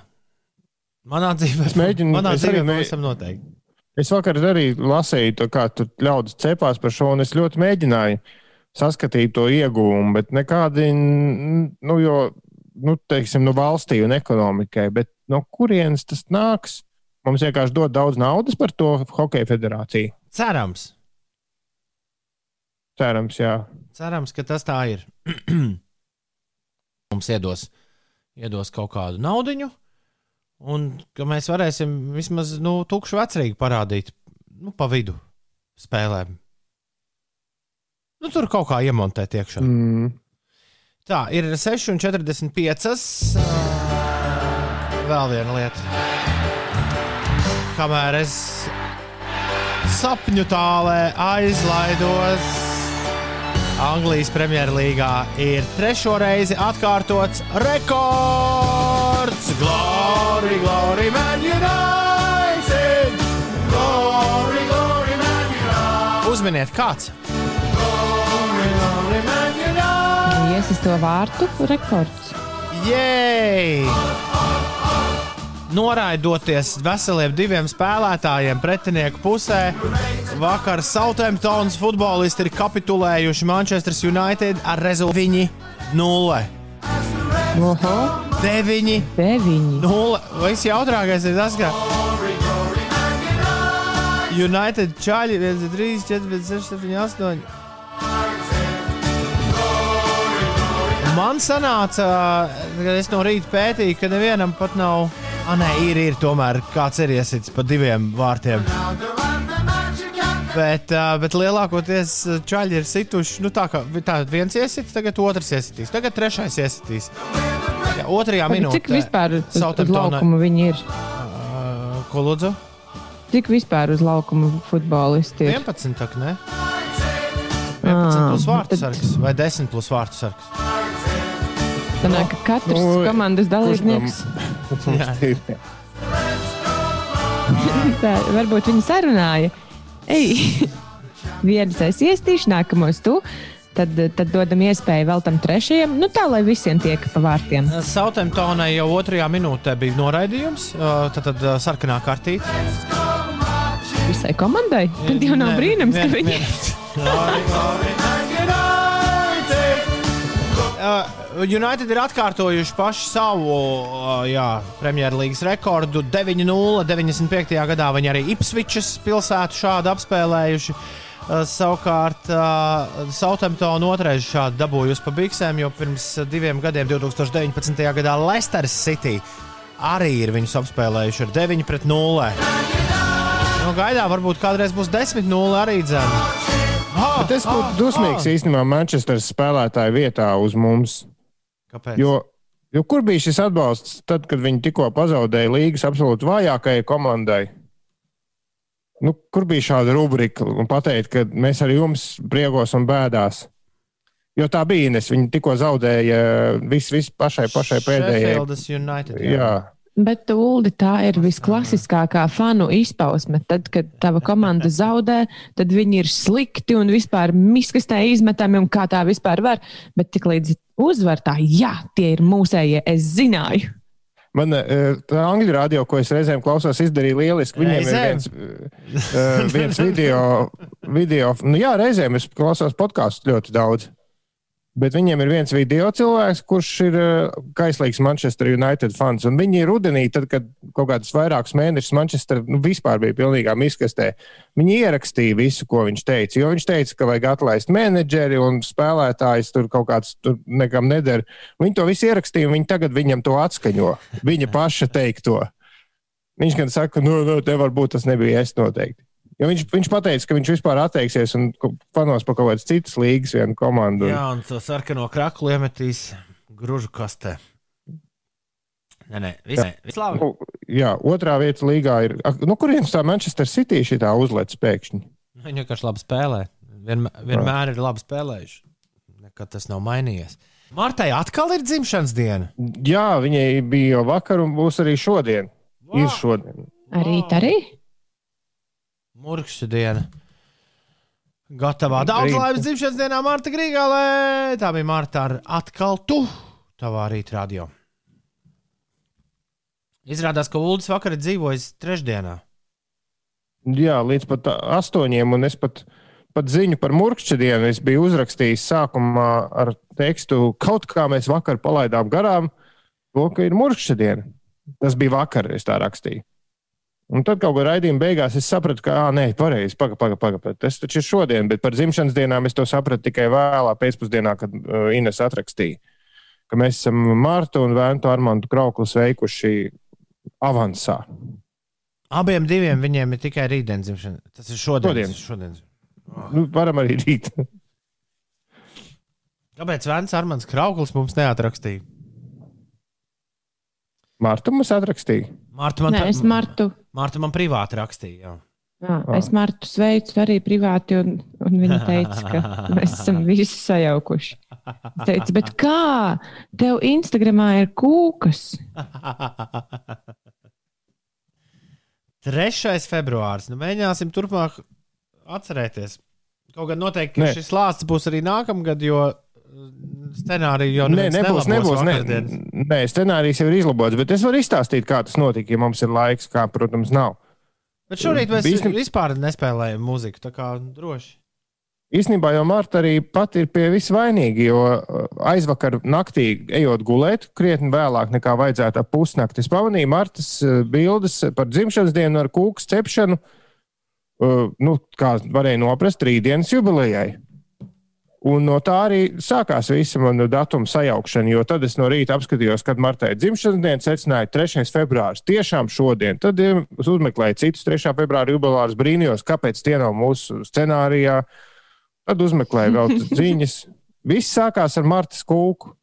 Manā dzīvē, Es mēģinu- manā es dzīvē mē- pavisam noteikti. Es vakar arī lasīju, kā tur ļaudis cepās par šo, un es ļoti mēģināju saskatīt to ieguvumu, bet nekādi, nu, jo, nu, teiksim, nu, valstī un ekonomikai, bet no kurienes tas nāks? Mums vienkārši dod daudz naudas par to Hokeja federāciju. Cerams, Cerams, jā. cerams, ka tas tā ir. <clears throat> Mums iedos, iedos kaut kādu naudiņu, un ka mēs varēsim vismaz nu, tukšu vecrīgi parādīt nu, pa vidu spēlēm. Nu, tur kaut kā iemontēt iekšā. Mm. Tā ir 6,45. Vēl viena lieta. Kamēr es sapņu tālē aizlaidos, Anglijas Premjerlīgā ir trešo reizi atkārtots rekords. Glory, glory, man united! Glory, glory, man united! Uzminiet, kāds! Glory, glory, man united! Iesis to vārtu rekords. Jej! Noraidoties veseliem diviem spēlētājiem pretinieku pusē, vakar Southamptonas futbolisti ir kapitulējuši Manchester United ar rezultātu 0. Oho, 9, deviņi. 0. Viss jautrākais ir tas, ka United čaļi 1, 3, 4, 5, 6, 7, 8. Man sanāca, ka es no rīta pētīju, ka nevienam pat nav. Ah, nē, ir, ir tomēr kāds ir iesits pa diviem vārtiem. Bet, bet lielākoties čaļi ir situši. Nu, tā kā tā viens iesits, tagad otrs iesitīs, tagad trešais iesitīs. Jā, otrajā minūtē. Cik vispār uz, uz laukuma viņi ir? Uh, ko lūdzu? Cik vispār uz laukuma futbolisti ir? 11, tak, ne? 11 Ā, plus vārtu tad- sargs vai 10 plus vārtu sargs. Sanāk, ka katrs Nu, komandas dalībnieks. Jā. Tā, varbūt viņi sarunāja. Ej, viens es iestīšu, nākamos tu. Tad, tad dodam iespēju vēl tam trešajam. Nu, tā lai visiem tiek pa vārtiem. Southamptonai jau otrajā minūtē bija noraidījums, tad, tad sarkanā kartīte. Visai komandai. Tad jau nav brīnums, ka viņi <laughs> United ir atkārtojuši pašu savu uh, jā, Premjerlīgas rekordu 9-0. 95. gadā viņi arī Ipsvičas pilsētu šādu apspēlējuši. Uh, savukārt uh, Southampton otrais šādu dabūjusi pa biksēm, jo pirms diviem gadiem, 2019. gadā, Leicester City arī ir viņus apspēlējuši ar 9 pret 0. Nu, gaidā varbūt kādreiz būs 10-0 arī dzēna. Ah, Bet es būtu dusmīgs īstenībā Manchester spēlētāju vietā uz mums. Kāpēc? Jo, jo kur bija šis atbalsts tad, kad viņi tikko pazaudēja līgas absolūti vājākajai komandai? Nu, kur bija šāda rubrika un pateikt, ka mēs ar jums priegos un bēdās? Jo tā bija Ines. Viņi tikko zaudēja visu, visu pašai, pašai pēdējai. Sheffieldas United. Jā, Bet, Ulu, tā ir visklasiskākā fanu izpausme. Tad, kad tava komanda zaudē, tad viņi ir slikti un vispār miskastē izmetami un kā tā vispār var. Bet tik līdz uzvar tā, jā, tie ir mūsējie, es zināju. Man eh, tā angļu radio, ko es reizēm klausos, izdarīja lieliski. Viņiem ir Reizēm? viens, eh, viens video, video. Nu, jā, reizēm es klausos podkāstus ļoti daudz. Bet viņiem ir viens video cilvēks, kurš ir eh, kaislīgs Manchester United fans. Un viņi rudenī, tad, kad kaut kādus vairākus mēnešus Manchester nu, vispār bija pilnīgā miskastē, viņi ierakstīja visu, ko viņš teica. Jo viņš teica, ka vajag atlaist menedžeri un spēlētājs tur kaut kāds tur nekam neder. Viņi to visu ierakstīja, un viņi tagad viņam to atskaņo. Viņa paša teikto. Viņš gan saka, nu, nu te varbūt tas nebija es noteikti. Jo viņš, viņš teica, ka viņš vispār atteiksies un panos par kaut kādas citas līgas, vienu komandu. Jā, un to sarkano kraklu iemetīs grūžu kastē. Nē, nē, viss, nē, viss labi. Nu, jā, otrā vieta līgā ir. Nu, kurienes tā Manchester City šī tā uzlec pēkšņi? Viņi vienkārši labi spēlē. Vienmēr, vienmēr ir labi spēlējuši. Nekad tas nav mainījies. Martai atkal ir dzimšanas diena. Jā, viņai bija jau vakar un būs arī šodien. Ir šodien. Arī tā arī. Murkšķa diena. Gatavā. Daudz laimes dzimšanas dienā, Marta Grīgālē. Tā bija Marta ar atkal tu. Tavā rīta radio. Izrādās, ka Ulas vakar ir dzīvojis trešdienā. Jā, līdz pat astoņiem, un es pat, pat ziņu par murkšķa dienu es biju uzrakstījis sākumā ar tekstu, kaut kā mēs vakar palaidām garām to, ka ir murkšķa diena. Tas bija vakar, es tā rakstīju. Un tad kaut kā raidījuma beigās es sapratu, ka, ah, nē, pareizi, pagaidi, pagaidi, pagaidi. Tas taču ir šodien, bet par dzimšanas dienām es to sapratu tikai vēlā pēcpusdienā, kad uh, Ines atrakstīja, ka mēs esam Mārtu un Vēntu Armandu Krauklus veikuši avansā. Abiem diviem viņiem ir tikai rītdienas dzimšana. Tas ir šodien. Šodien. šodien. Nu, varam arī rīt. Kāpēc Vēns Armāns Krauklis mums neatrakstīja? Mārta mums atrakstīja. Mārta man, Nē, es Martu. Mārta man privāti rakstīja. Jā. Jā, es Martu sveicu arī privāti, un, un viņa teica, ka <laughs> mēs esam visi sajaukuši. Es teicu, bet kā? Tev Instagramā ir kūkas. <laughs> 3. februāris. Nu, mēģināsim turpmāk atcerēties. Kaut gan noteikti šis lāsts būs arī nākamgad, jo scenāriju jau Nē, nebūs, nebūs. Nē, nē, scenārijs jau ir izlabots, bet es varu izstāstīt, kā tas notika, ja mums ir laiks, kā, protams, nav. Bet šorīt mēs Bīstam- vispār nespēlējam mūziku, tā kā droši. Īsnībā jau Marta arī pati ir pie viss vainīga, jo uh, aizvakar naktī, ejot gulēt, krietni vēlāk nekā vajadzētu ap pusnakti, es pamanīju Martas uh, bildes par dzimšanas dienu ar kūku cepšanu, uh, nu, kā varēja noprast rītdienas jubilejai. Un no tā arī sākās visa mana datuma sajaukšana, jo tad es no rīta apskatījos, kad Martai ir dzimšanas diena, secināju 3. februāris. Tiešām šodien. Tad eh, es uzmeklēju citus 3. februāra jubilārus, brīnījos, kāpēc tie nav mūsu scenārijā. Tad uzmeklēju vēl <laughs> ziņas. Viss sākās ar Marta Kulku.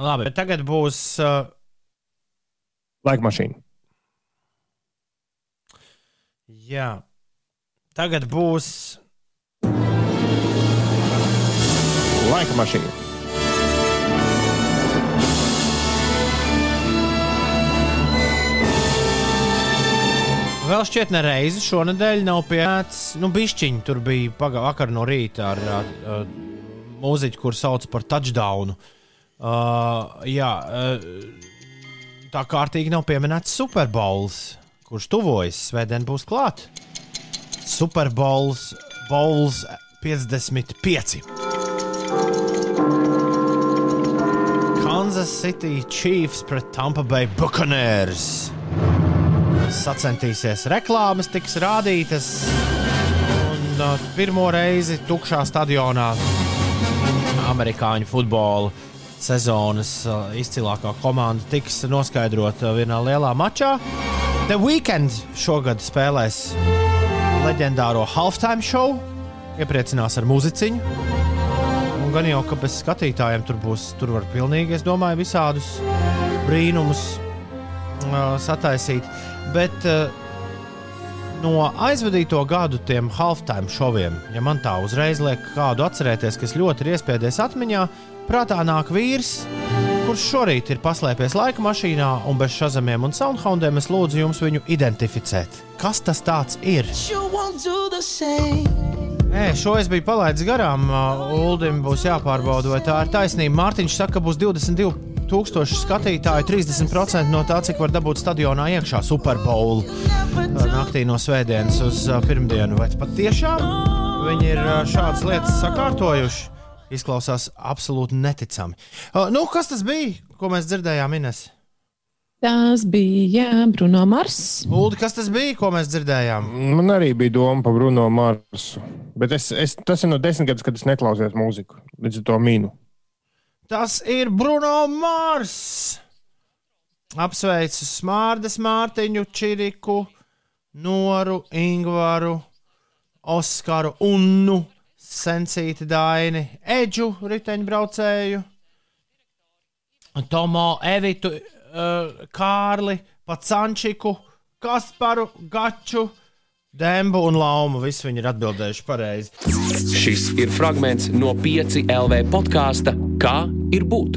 Labi, bet tagad būs. Uh, Laika mašīna. jā, tagad būs. Laika mašīna. Vēl šķiet, ne reizi šonadēļ nav pieņemts. Nu, bišķiņi tur bija paga- vakar no rīta ar, ar, ar mūziķu, kur sauc par touchdownu. Uh, jā, uh, tā kārtīgi nav pieminēts Superbowls, kurš tuvojas. Svētdien būs klāt. Superbowls, Bowls 55. Kansas City Chiefs pret Tampa Bay Buccaneers sacensties. Reklāmas tiks rādītas. Un uh, pirmo reizi tukšā stadionā amerikāņu futbola sezonas uh, izcilākā komanda tiks noskaidrota vienā lielā mačā. The Weekend šogad spēlēs leģendāro halftime show, iepriecinās ar muziciņu. Un gan jau, ka bez skatītājiem tur būs, tur var pilnīgi, es domāju, visādus brīnumus uh, sataisīt. Bet uh, no aizvadīto gadu tiem halftime šoviem, ja man tā uzreiz liek kādu atcerēties, kas ļoti ir iespiedies atmiņā, prātā nāk vīrs, kurš šorīt ir paslēpies laika mašīnā un bez šazamiem un soundhoundiem, es lūdzu jums viņu identificēt. Kas tas ir? Nē, šo es biju palaidis garām. Uldim būs jāpārbauda, vai tā ir taisnība. Mārtiņš saka, ka būs 22,000 skatītāju, 30% no tā, cik var dabūt stadionā iekšā Superbowl uh, naktī no svētdienas uz pirmdienu. Vai pat tiešām viņi ir šādas lietas sakārtojuši? Izklausās absolūti neticami. Nu, kas tas bija, ko mēs dzirdējām, Ines? Tas bija Bruno Mars. Uldi, kas tas bija, ko mēs dzirdējām? Man arī bija doma par Bruno Marsu. Bet es, es, tas ir no desmit gadus, kad es neklausījos mūziku. Līdz ar to mīnu. Tas ir Bruno Mars. Apsveicu Smārdas Mārtiņu, Čiriku, Noru, Ingvaru, Oskaru, Unnu, Sensīti Daini, Edžu riteņbraucēju, Tomo, Evitu, uh, Kārli, Pacančiku, Kasparu, Gaču, Dembu un Laumu. Visi viņi ir atbildējuši pareizi. Šis ir fragments no 5 LV podkāsta Kā ir būt?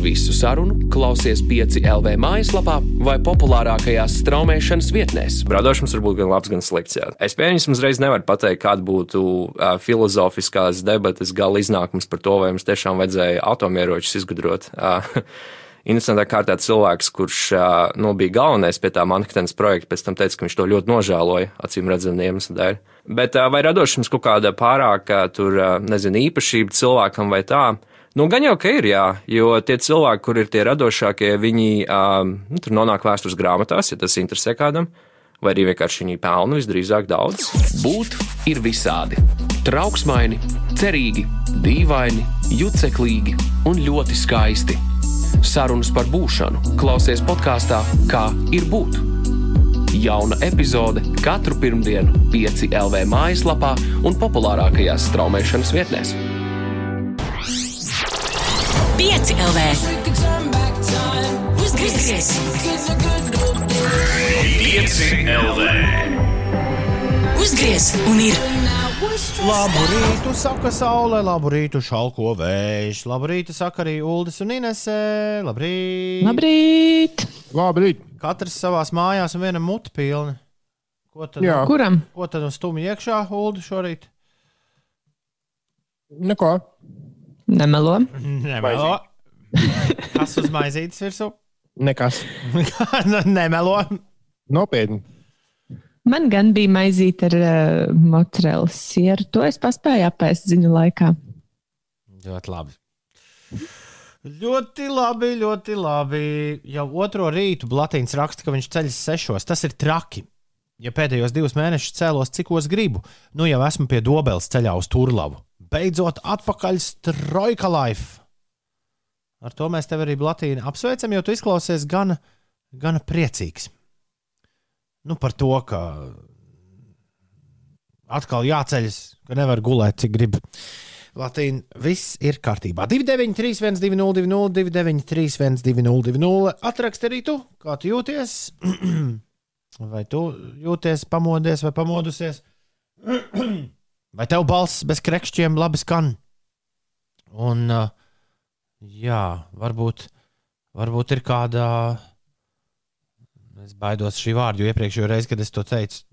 Visu sarunu klausies 5 LV mājaslapā vai populārākajās straumēšanas vietnēs. Radošums var būt gan labs, gan slikts. Jā. Es pieņemu, uzreiz nevaru pateikt, kāda būtu uh, filozofiskās debates gala iznākums par to, vai mums tiešām vajadzēja atomieročus izgudrot. Uh, <laughs> Interesantā kārtā cilvēks, kurš uh, nu, bija galvenais pie tā Manhattanas projekta, pēc tam teica, ka viņš to ļoti nožēloja, acīm redzamiem iemeslu dēļ. Bet uh, vai radošums kaut kāda pārāka, tur, uh, nezinu, īpašība cilvēkam vai tā? Nu, gan jau, ka ir, jā, jo tie cilvēki, kur ir tie radošākie, viņi nu, tur nonāk vēstures grāmatās, ja tas interesē kādam, vai arī vienkārši viņi pelna visdrīzāk daudz. Būt ir visādi. Trauksmaini, cerīgi, dīvaini, juceklīgi un ļoti skaisti. Sarunas par būšanu klausies podkāstā Kā ir būt. Jauna epizode katru pirmdienu, 5 LV mājaslapā un populārākajās straumēšanas vietnēs. 5 LV. Uzgriez! 5 LV. Uzgriez un ir! Labu rītu, saka saule, labu rītu, šalko vējš. Labu rītu, saka arī Uldis un Inese. Labrīt! Labrīt! Labrīt! Katrs savā mājās un viena muta pilna. Ko tad, Jā, Kuram? ko tad uz stūmi iekšā, Uldi, šorīt? neko. Nemelo. <laughs> Nemelo. Kas uz maizītes virsū? Nekas. <laughs> Nemelo. Nopietni. Man gan bija maizīte ar uh, mozzarella sieru. To es paspēju apēst ziņu laikā. Ļoti labi. Ļoti labi, ļoti labi. Jau otro rītu Blatīns raksta, ka viņš ceļas sešos. Tas ir traki. Ja pēdējos divus mēnešus cēlos, cikos gribu, nu jau esmu pie Dobeles ceļā uz Turlavu. Beidzot, atpakaļ Strojka Life. Ar to mēs tevi arī Blatīni apsveicam, jo tu izklausies gana, gana priecīgs. Nu, par to, ka atkal jāceļas, ka nevar gulēt, cik grib. Latīna, viss ir kārtībā. 293, 120, 293, 120, atrakst arī tu, kā tu jūties. <clears throat> vai tu jūties pamodies vai pamodusies? <clears throat> vai tev balss bez krekšķiem labi skan? Un, uh, jā, varbūt, varbūt ir kāda. Es baidos šī vārda, jo iepriekšējā reizē, kad es to teicu,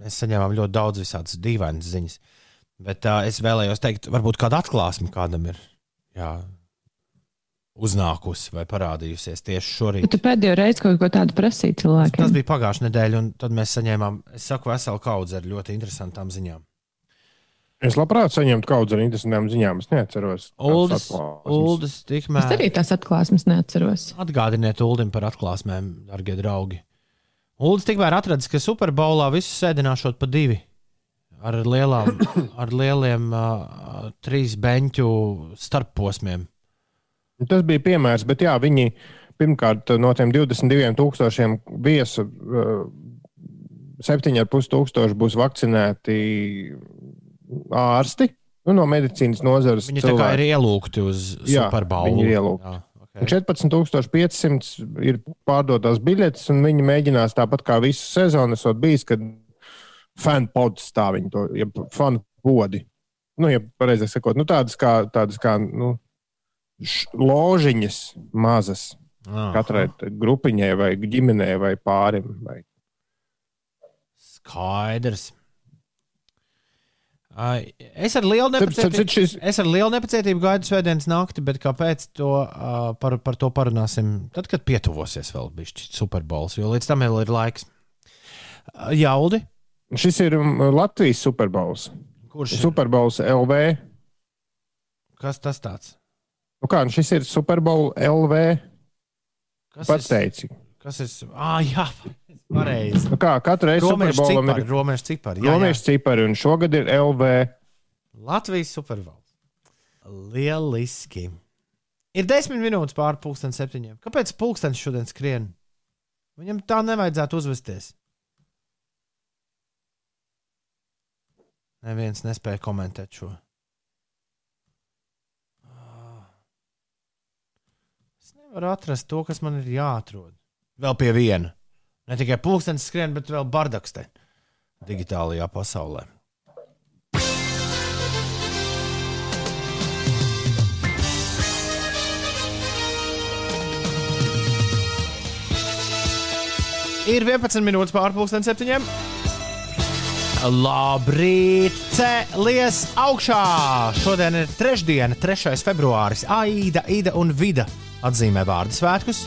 mēs saņēmām ļoti daudz visādas dīvainas ziņas. Bet uh, es vēlējos teikt, varbūt kāda atklāsme kādam ir jā, uznākusi vai parādījusies tieši šorīt. Tu pēdējo reizi kaut ko tādu prasīji Tas cilvēkiem. bija pagājušā nedēļa, un tad mēs saņēmām, es saku, veselu kaudzi ar ļoti interesantām ziņām. Es labprāt saņemtu kaut kādu interesantām ziņām. Es neatceros. Uldis, atklāsmes. Uldis Es tikmēr. arī tās atklāsmes neatceros. Atgādiniet Uldim par atklāsmēm, darbie draugi. Uldis tikmēr atradis, ka Superbowlā visus sēdināšot pa divi. Ar, lielām, <coughs> ar lieliem uh, trīs beņķu starpposmiem. Tas bija piemērs, bet jā, viņi pirmkārt no tiem 22,000 viesu, uh, 7,5 tūkstoši būs vakcinēti ārsti nu, no medicīnas nozares. Viņi tā kā ir ielūgti uz Jā, Superbowlu. viņi ir ielūgti. Jā, okay. 14,500 ir pārdotās biļetes, un viņi mēģinās tāpat kā visu sezonu, esot bijis, kad fanu pods tā viņi to, ja fanu podi. Nu, ja pareizāk sakot, nu, tādas kā, tādas kā nu, ložiņas mazas Ah, katrai grupiņai, vai ģimenei, vai pārim. Vai... Skaidrs. Es ar lielu nepacietību, es ar lielu nepacietību gaidu svētdienas nakti, bet kāpēc to, uh, par, par to parunāsim tad, kad pietuvosies vēl bišķi Superbols, jo līdz tam vēl ir laiks. Uh, Jaudi, Šis ir um, Latvijas Superbowls. kurš ir? Superbowls LV. Kas tas tāds? Nu kā, nu šis ir Superbowl LV. Kas Pats teici. Kas ir? Ah, jā, pareizi. Nu kā, katru reizi Romiešu Superbowlam cipari, ir romiešu cipari. Jā, jā. romiešu cipari, un šogad ir LV. Latvijas Superbols. Lieliski. Ir desmit minūtes pāri pusdienas septiņiem. Kāpēc pulkstenis šodien skrien? Viņam tā nevajadzētu uzvesties. Neviens nespēja komentēt šo. Es nevaru atrast to, kas man ir jāatrod. Vēl pie viena. Ne tikai pulkstenis skrien, bet vēl bardakste digitālajā pasaulē. Ir 11 minūtes pārpusdienas septiņiem. Labrīt, cēlies augšā! Šodien ir trešdiena, 3. februāris. Aida, Ida un Vida atzīmē vārdu svētkus.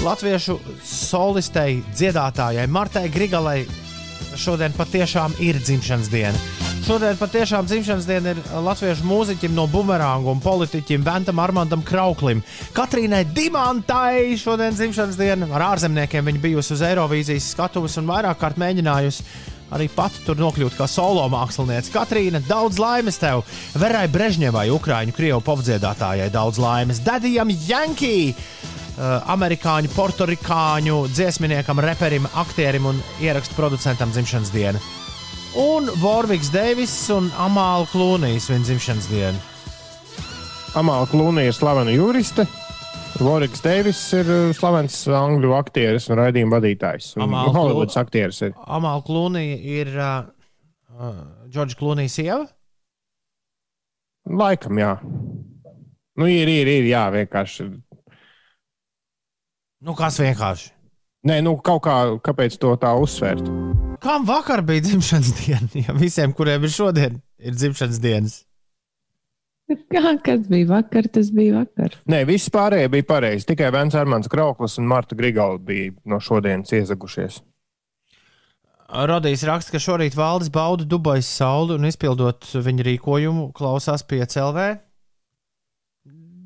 Latviešu solistei, dziedātājai Martai Grigalai šodien patiešām ir dzimšanas diena. Šodien patiešām dzimšanas diena ir latviešu mūziķim no bumerāngu un politiķim Ventam Armandam Krauklim. Katrīnai Dimantai šodien dzimšanas diena ar ārzemniekiem viņa bijusi uz Eirovīzijas skatuves un vairāk kārt mēģinājusi arī pati tur nokļūt kā solo mākslinieca. Katrīna, daudz laimes tev! Verai Brežņevai, Ukrāņu krievu popdziedātājai, daudz laimes! Dadijam Jankī! Uh, amerikāņu, portorikāņu dziesminiekam, reperim, aktierim un ierakstu producentam dzimšanas diena. Un Vorviks Deivis un Amāla Klūnijas viņa dzimšanas diena. Amāla Klūnija ir slavena juriste. Voriks Deivis ir uh, slavens angļu aktieris un raidījuma vadītājs. Holivudas aktieris ir. Amāla Klūnija ir uh, uh, Džordža Klūnijas sieva. Laikam, jā. Nu, ir, ir, ir, jā, vienkārši. Nu, kas vienkārši? Nē, nu, kaut kā, kāpēc to tā uzsvērt? Kam vakar bija dzimšanas diena? <laughs> Ja visiem, kuriem ir šodien, ir dzimšanas dienas. Kā, kas bija vakar, tas bija vakar. Nē, viss pārējie bija pareizi. Tikai Vents Armāns Krauklis un Marta Grigala bija no šodienas iezagušies. Rodījis raksta, ka šorīt valdes bauda Dubajas sauli un izpildot viņa rīkojumu, klausās PCLV.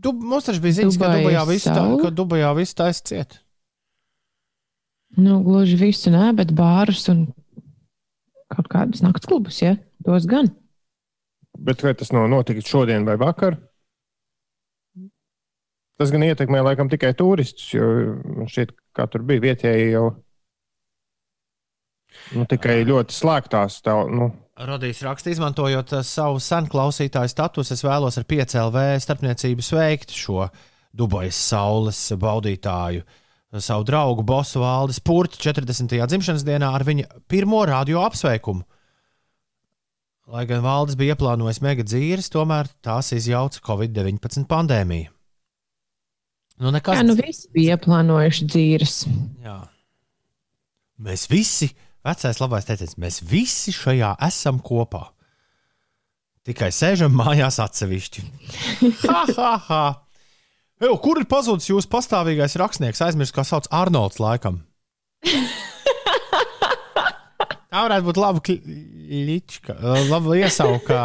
Dub, mums taču bija ziņas, ka Dubajas Dubajā viss tā, ka Dubajā viss taisa ciet. Nu, gluži visu nē, bet bārus un kaut kādus nakts klubus, ja? Tos gan. Bet vai tas nav noticis šodien vai vakar? Tas gan ietekmē laikam tikai turistus, jo man šķiet, ka tur bija vietēji jau nu, tikai ļoti slēgtās. Tā, nu, Rodījis raksta, izmantojot uh, savu senu klausītāju statusu, es vēlos ar PCLV starpniecību sveikt šo Dubajas saules baudītāju. Savu draugu bosu valdes purtu 40. dzimšanas dienā ar viņa pirmo radio apsveikumu. Lai gan valdes bija ieplānojis mega dzīves, tomēr tās izjauca Covid-19 pandēmija. Nu, nekas, Jā, nu visi bija ieplānojuši dzīves. Jā. Mēs visi, vecais labais teiciens, mēs visi šajā esam kopā. Tikai sēžam mājās atsevišķi. <laughs> ha, ha, ha. Eju, kur ir pazudis jūsu pastāvīgais rakstnieks? Aizmirst, kā sauc Arnolds laikam. <laughs> Tā varētu būt laba kliķa, laba iesauka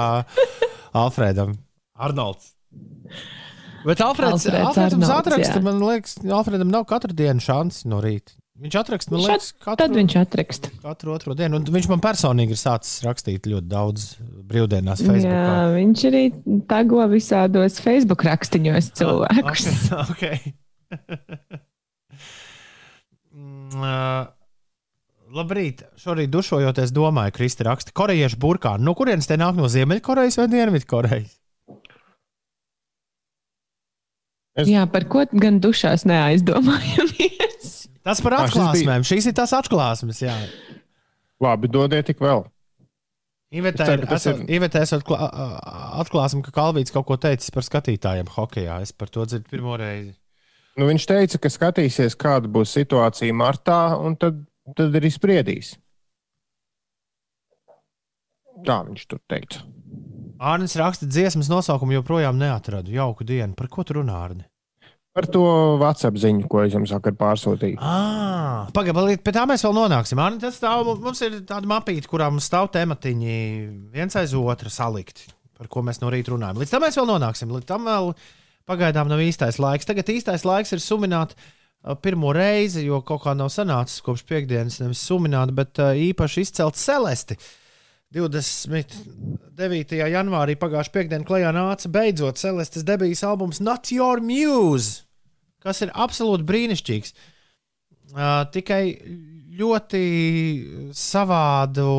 Alfredam. Arnolds. Bet Alfreds, Alfreds Alfreds Arnolds, atraksta, jā. man liekas, Alfredam nav katru dienu šāds no rīta. Viņš atraksta, man liekas, Tad katru, viņš atraksta. katru otro dienu. Un viņš man personīgi ir sācis rakstīt ļoti daudz brīvdienās Facebook. Jā, viņš arī tago visādos Facebook rakstiņos cilvēkus. <laughs> Okay, okay. Mm, ā, Labrīt! Šorīt dušojoties, domāju, Kristi raksta, korejiešu burkāni. No kurienes te nāk no Ziemeļkorejas vai Dienvidkorejas? Jā, par ko gan dušās neaizdomājamies? Tas par atklāsmēm. Šīs ir tās atklāsmes. Jā. labi, dodiet tik vēl. Iveta, Es ceru, ka tas esot, ir- Iveta esot klā, a- atklāsim, ka Kalvīts kaut ko teicis par skatītājiem hokeja. Es par to dzirdu pirmo reizi. Nu, viņš teica, ka skatīsies, kāda būs situācija martā, un tad, tad arī spriedīs. Tā viņš tur teica. Ārnis raksta dziesmas nosaukumu, joprojām neatradu. Jauku dienu. Par ko tu runā, Ārni? Par to WhatsApp ziņu, ko es jums vakar pārsūtīju. Ah, Pagaidiet, pie tā mēs vēl nonāksim. Ārni, tas stāv, mums ir tāda mapīte, kurā mums stāv tematiņi viens aiz otra salikti, par ko mēs no rīta runājam. Līdz tam mēs vēl nonāksim. Līdz tam vēl pagaidām nav īstais laiks. Tagad īstais laiks ir sumināt uh, pirmo reizi, jo kaut kā nav sanācis kopš piekdienas nevis sumināt, bet uh, īpaši izcelt celesti. 29. janvārī pagājušā piekdienā klajā nāca beidzot Celestes debijas albums Not Your Muse, kas ir absolūti brīnišķīgs. Uh, tikai ļoti savādu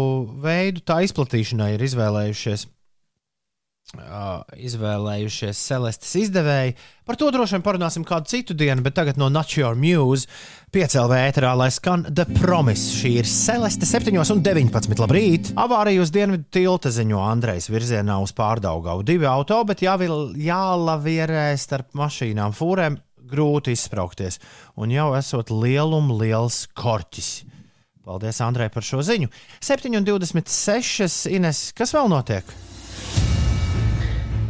veidu tā izplatīšanai ir izvēlējušies. Uh, izvēlējušies Celestes izdevēji. Par to droši vien parunāsim kādu citu dienu, bet tagad no Not Your Muse piecēlē ēterā, lai skan The Promise. Šī ir Celeste 7,19. Labrīt! Avārija uz dienvidu tilta ziņo Andrejs virzienā uz pārdaugavu. Divi auto, bet jāvil, jālavierē starp mašīnām, fūrēm grūti izspraukties. Un jau esot lielum liels korķis. Paldies, Andrej, par šo ziņu. 7,26. Ines, kas vēl notiek?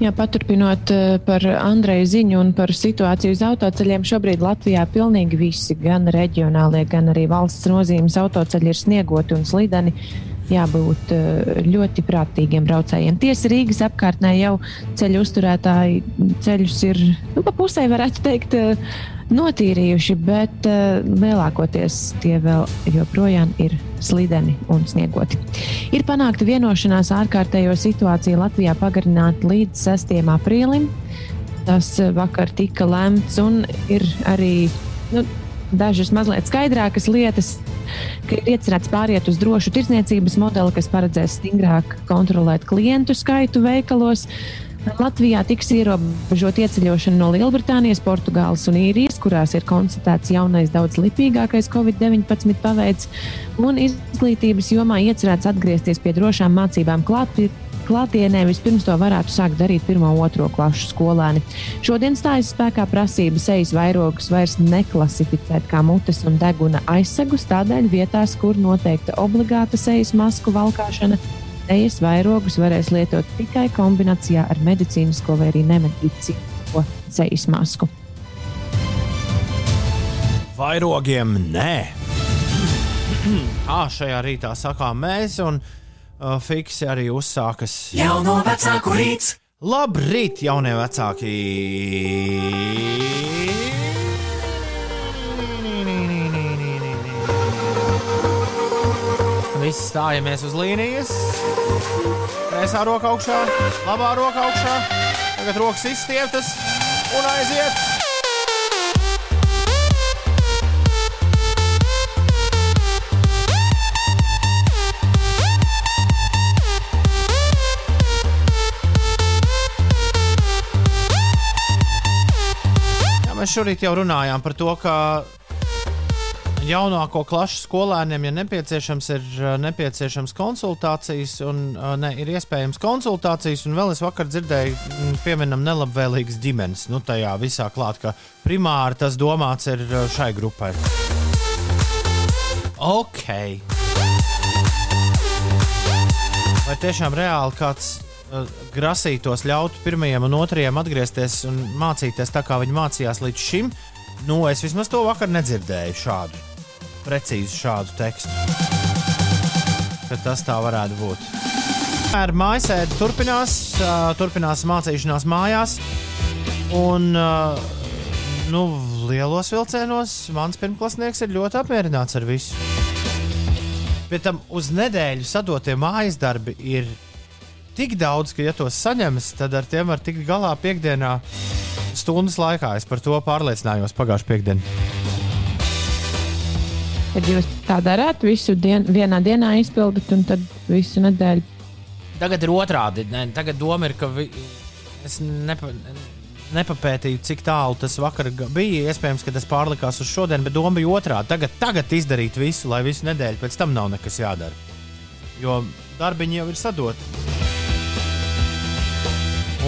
Jā, paturpinot eh, par Andreju ziņu un par situāciju uz autoceļiem, šobrīd Latvijā pilnīgi visi, gan reģionālie, gan arī valsts nozīmes autoceļi ir sniegoti un slideni. Jābūt eh, ļoti prātīgiem braucējiem. Tiesa Rīgas apkārtnē jau ceļu uzturētāji ceļus ir nu, pa pusē, varētu teikt, eh, notīrījuši, bet uh, lielākoties tie vēl joprojām ir slideni un sniegoti. Ir panākta vienošanās ārkārtējo situāciju Latvijā pagarināt līdz 6. aprīlim. Tas eh, vakar tika lemts un ir arī nu, dažas mazliet skaidrākas lietas, ka ir iecerēts pāriet uz drošu tirdzniecības modeli, kas paredzēs stingrāk kontrolēt klientu skaitu veikalos. Latvijā tiks ierobežota ieceļošana no Lielbritānijas, Portugāles un Īrijas, kurās ir konstatēts jaunais, daudz lipīgākais Covid-19 paveids, un izglītības jomā iecerēts atgriezties pie drošām mācībām klāt. Klātienē vispirms to varētu sākt darīt pirmo, otro klašu skolēni. Šodien stājas spēkā prasība sejas vairogus vairs neklasificēt kā mutes un deguna aizsegus, tādēļ vietās, kur noteikta obligāta sejas masku valkāšana, sejas vairogus varēs lietot tikai kombinācijā ar medicīnisko vai arī nemedicīnisko sejas masku. Vairogiem nē. Tā šajā rītā sakām mēs, un uh, Fiksi arī uzsākas. Jauno vecāku rīts. Labrīt, jaunie vecāki! Visi stājamies uz līnijas. Kreisā roka augšā, labā roka augšā. Tagad rokas izstieptas un aiziet. Mēs šorīt jau runājām par to, ka jaunāko klašu skolēniem, ja nepieciešams, ir uh, nepieciešams konsultācijas, un uh, ne, ir iespējams konsultācijas, un vēl es vakar dzirdēju, mm, pieminam nelabvēlīgas ģimenes. Nu, tajā visā klāt, ka primāri tas domāts ir uh, šai grupai. Ok. Vai tiešām reāli kāds grasītos ļaut pirmajam un otrajam atgriezties un mācīties tā, kā viņi mācījās līdz šim? Nu, es vismaz to vakar nedzirdēju šādu, precīzi šādu tekstu. Ka tas tā varētu būt. Ar mājasēdi turpinās, uh, turpinās mācīšanās mājās. Un, uh, nu, lielos vilcienos mans pirmklasnieks ir ļoti apmierināts ar visu. Pēc tam uz nedēļu sadotie mājas darbi ir tik daudz, ka, ja tos saņemas, tad ar tiem var tikt galā piekdienā stundas laikā. Es par to pārliecinājos pagājušajā piekdienā. Kad jūs tā darāt, visu dienu, vienā dienā izpildat, un tad visu nedēļu Tagad ir otrādi. Ne, tagad doma ir, ka vi, es nepa, nepapētīju, cik tālu tas vakar bija. Iespējams, ka tas pārlikās uz šodien, bet doma bija otrādi. Tagad, tagad izdarīt visu, lai visu nedēļu pēc tam nav nekas jādara. Jo darbiņi jau ir sadoti.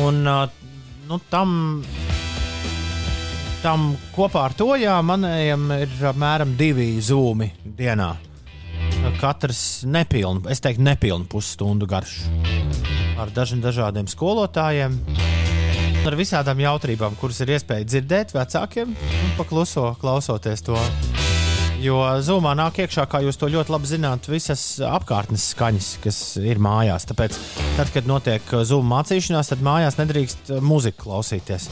Un nu, tam, tam kopā ar to, jā, manējam ir apmēram divi zūmi dienā. Katrs nepilnu, es teiktu, nepilnu pusstundu garš. Ar dažiem dažādiem skolotājiem, ar visādām jautrībām, kuras ir iespēja dzirdēt vecākiem un pakluso klausoties to. Jo zūmā nāk iekšā, kā jūs to ļoti labi zināt, visas apkārtnes skaņas, kas ir mājās. Tāpēc, tad, kad notiek zūma mācīšanās, tad mājās nedrīkst mūziku klausīties.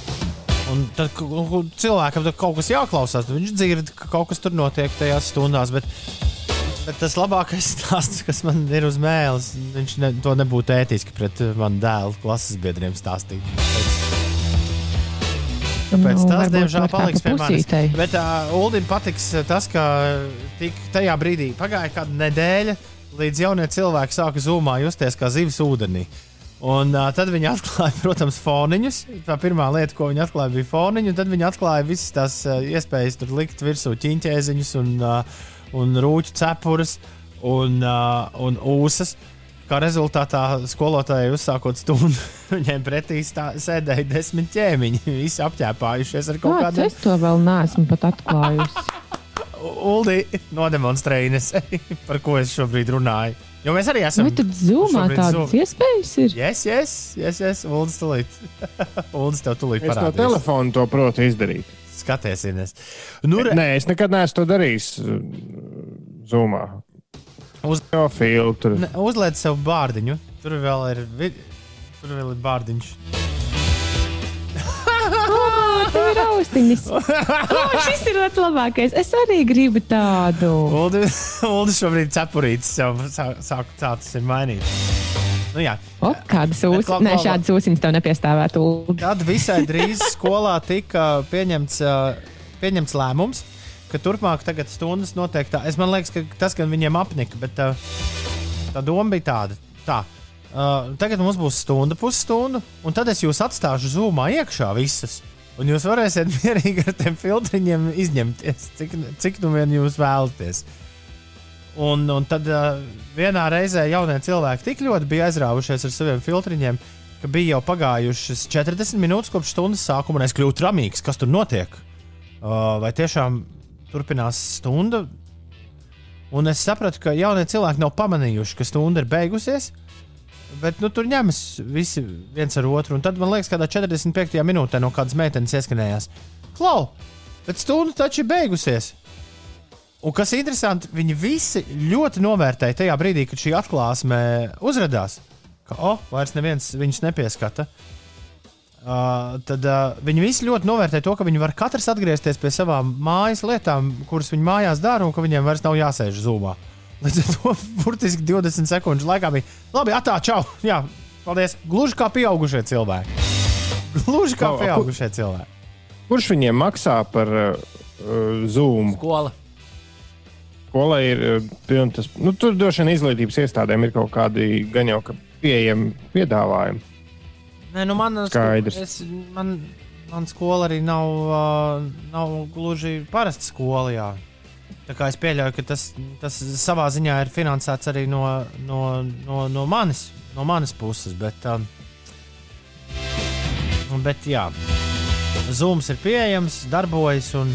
Un tad cilvēkam tad kaut kas jāklausās, tad viņš dzird, ka kaut kas tur notiek tajās stundās. Bet, bet tas labākais <laughs> stāsts, kas man ir uz mēles, viņš ne, to nebūtu ētiski pret manu dēlu klases biedriem stāstīt. Tāpēc, Tāpēc Nu, tas, diemžēl, paliks pa pie manis. Bet uh, Ulim patiks uh, tas, ka tik tajā brīdī pagāja kāda nedēļa, līdz jaunie cilvēki sāka zūmā justies kā zivis ūdenī. Un uh, tad viņi atklāja, <laughs> protams, foniņus. Tā pirmā lieta, ko viņi atklāja, bija foniņi. Tad viņi atklāja visas tās uh, iespējas tur likt virsū ķīņķēziņus un, uh, un rūķu cepures un, uh, un ūsas. Kā rezultātā skolotājai uzsākot stundu, <laughs> viņiem pretī stā, sēdēja desmit ķēmiņi. Visi apģērbājušies ar kaut Kāds kādiem es to vēl neesmu pat atklājusi. <laughs> Ulu nodemonstrēja nesēji, <laughs> par ko es šobrīd runāju. Jo mēs arī esam. Vai zūmā šobrīd tādas Zoom. iespējas ir? Yes, yes, yes, yes. Uldis tulīt. Uldis tev tulīt Es no parādīs. telefona to protu izdarīt. Skaties, nu, re, Nē, es nekad neesmu to darījis. Zumā. Uz- jau filtru. ne, uzliec sev bārdiņu. Tur vēl ir, vid... Tur vēl ir bārdiņš. Tev ir austiņas. Oh, šis ir otrs labākais. Es arī gribu tādu. Uldis <laughs> Uldis šobrīd cepurītis sev sāk, sāk tāds ir mainīt. Nu, jā. O, kādas ūsas? Nē, šādas ūsiņas tev nepiestāvētu. Tad visai drīz skolā tika pieņemts, pieņemts lēmums, ka turpmāk stundas notiek tā. Es liekas, ka tas gan viņiem apnika, bet uh, tā doma bija tāda. Tā. Uh, tagad mums būs stunda, pusstunda, un tad es jūs atstāšu zūmā iekšā visas. Un jūs varēsiet <laughs> mierīgi ar tiem filtriņiem izņemties, cik, cik nu vien jūs vēlaties. Un, un tad uh, vienā reizē jaunie cilvēki tik ļoti bija aizrāvušies ar saviem filtriņiem, ka bija jau pagājušas 40 minūtes kopš stundas sākuma, un es kļuvu ramīgs, kas tur notiek. Uh, vai tiešām turpinās stunda? Un es sapratu, ka jaunie cilvēki nav pamanījuši, ka stunda ir beigusies. Bet nu, tur ņemas visi viens ar otru. Un tad man liekas, ka kādā 45. minūtē no kādas meitenes ieskanējās: Klau, bet stunda taču ir beigusies! Un kas interesanti, viņi visi ļoti novērtēja tajā brīdī, kad šī atklāsme uzrādījās, ka, oh, vairs neviens viņus nepieskata. Uh, tad uh, viņi visi ļoti novērtē to, ka viņi var katrs atgriezties pie savām mājas lietām, kuras viņi mājās dara, un ka viņiem vairs nav jāsēž zūmā. <laughs> Līdz ar to burtiski 20 sekundžu laikā bija labi, atā, čau! Jā, paldies! Gluži kā pieaugušie cilvēki. Gluži kā pieaugušie cilvēki. Kurš viņiem maksā par uh, Zoom? Skola. Skolai ir uh, piln tas. Nu, tur droši vien izglītības iestādēm ir kaut kādi gan jau ka pieejami piedāvājumi. Nē, nu man, Skaidrs. Es, man, man skola arī nav, uh, nav gluži parasta skola. Jā. Tā kā es pieļauju, ka tas, tas savā ziņā ir finansēts arī no, no, no, no, manis, no manis puses. Bet, um, bet jā, Zooms ir pieejams, darbojas un,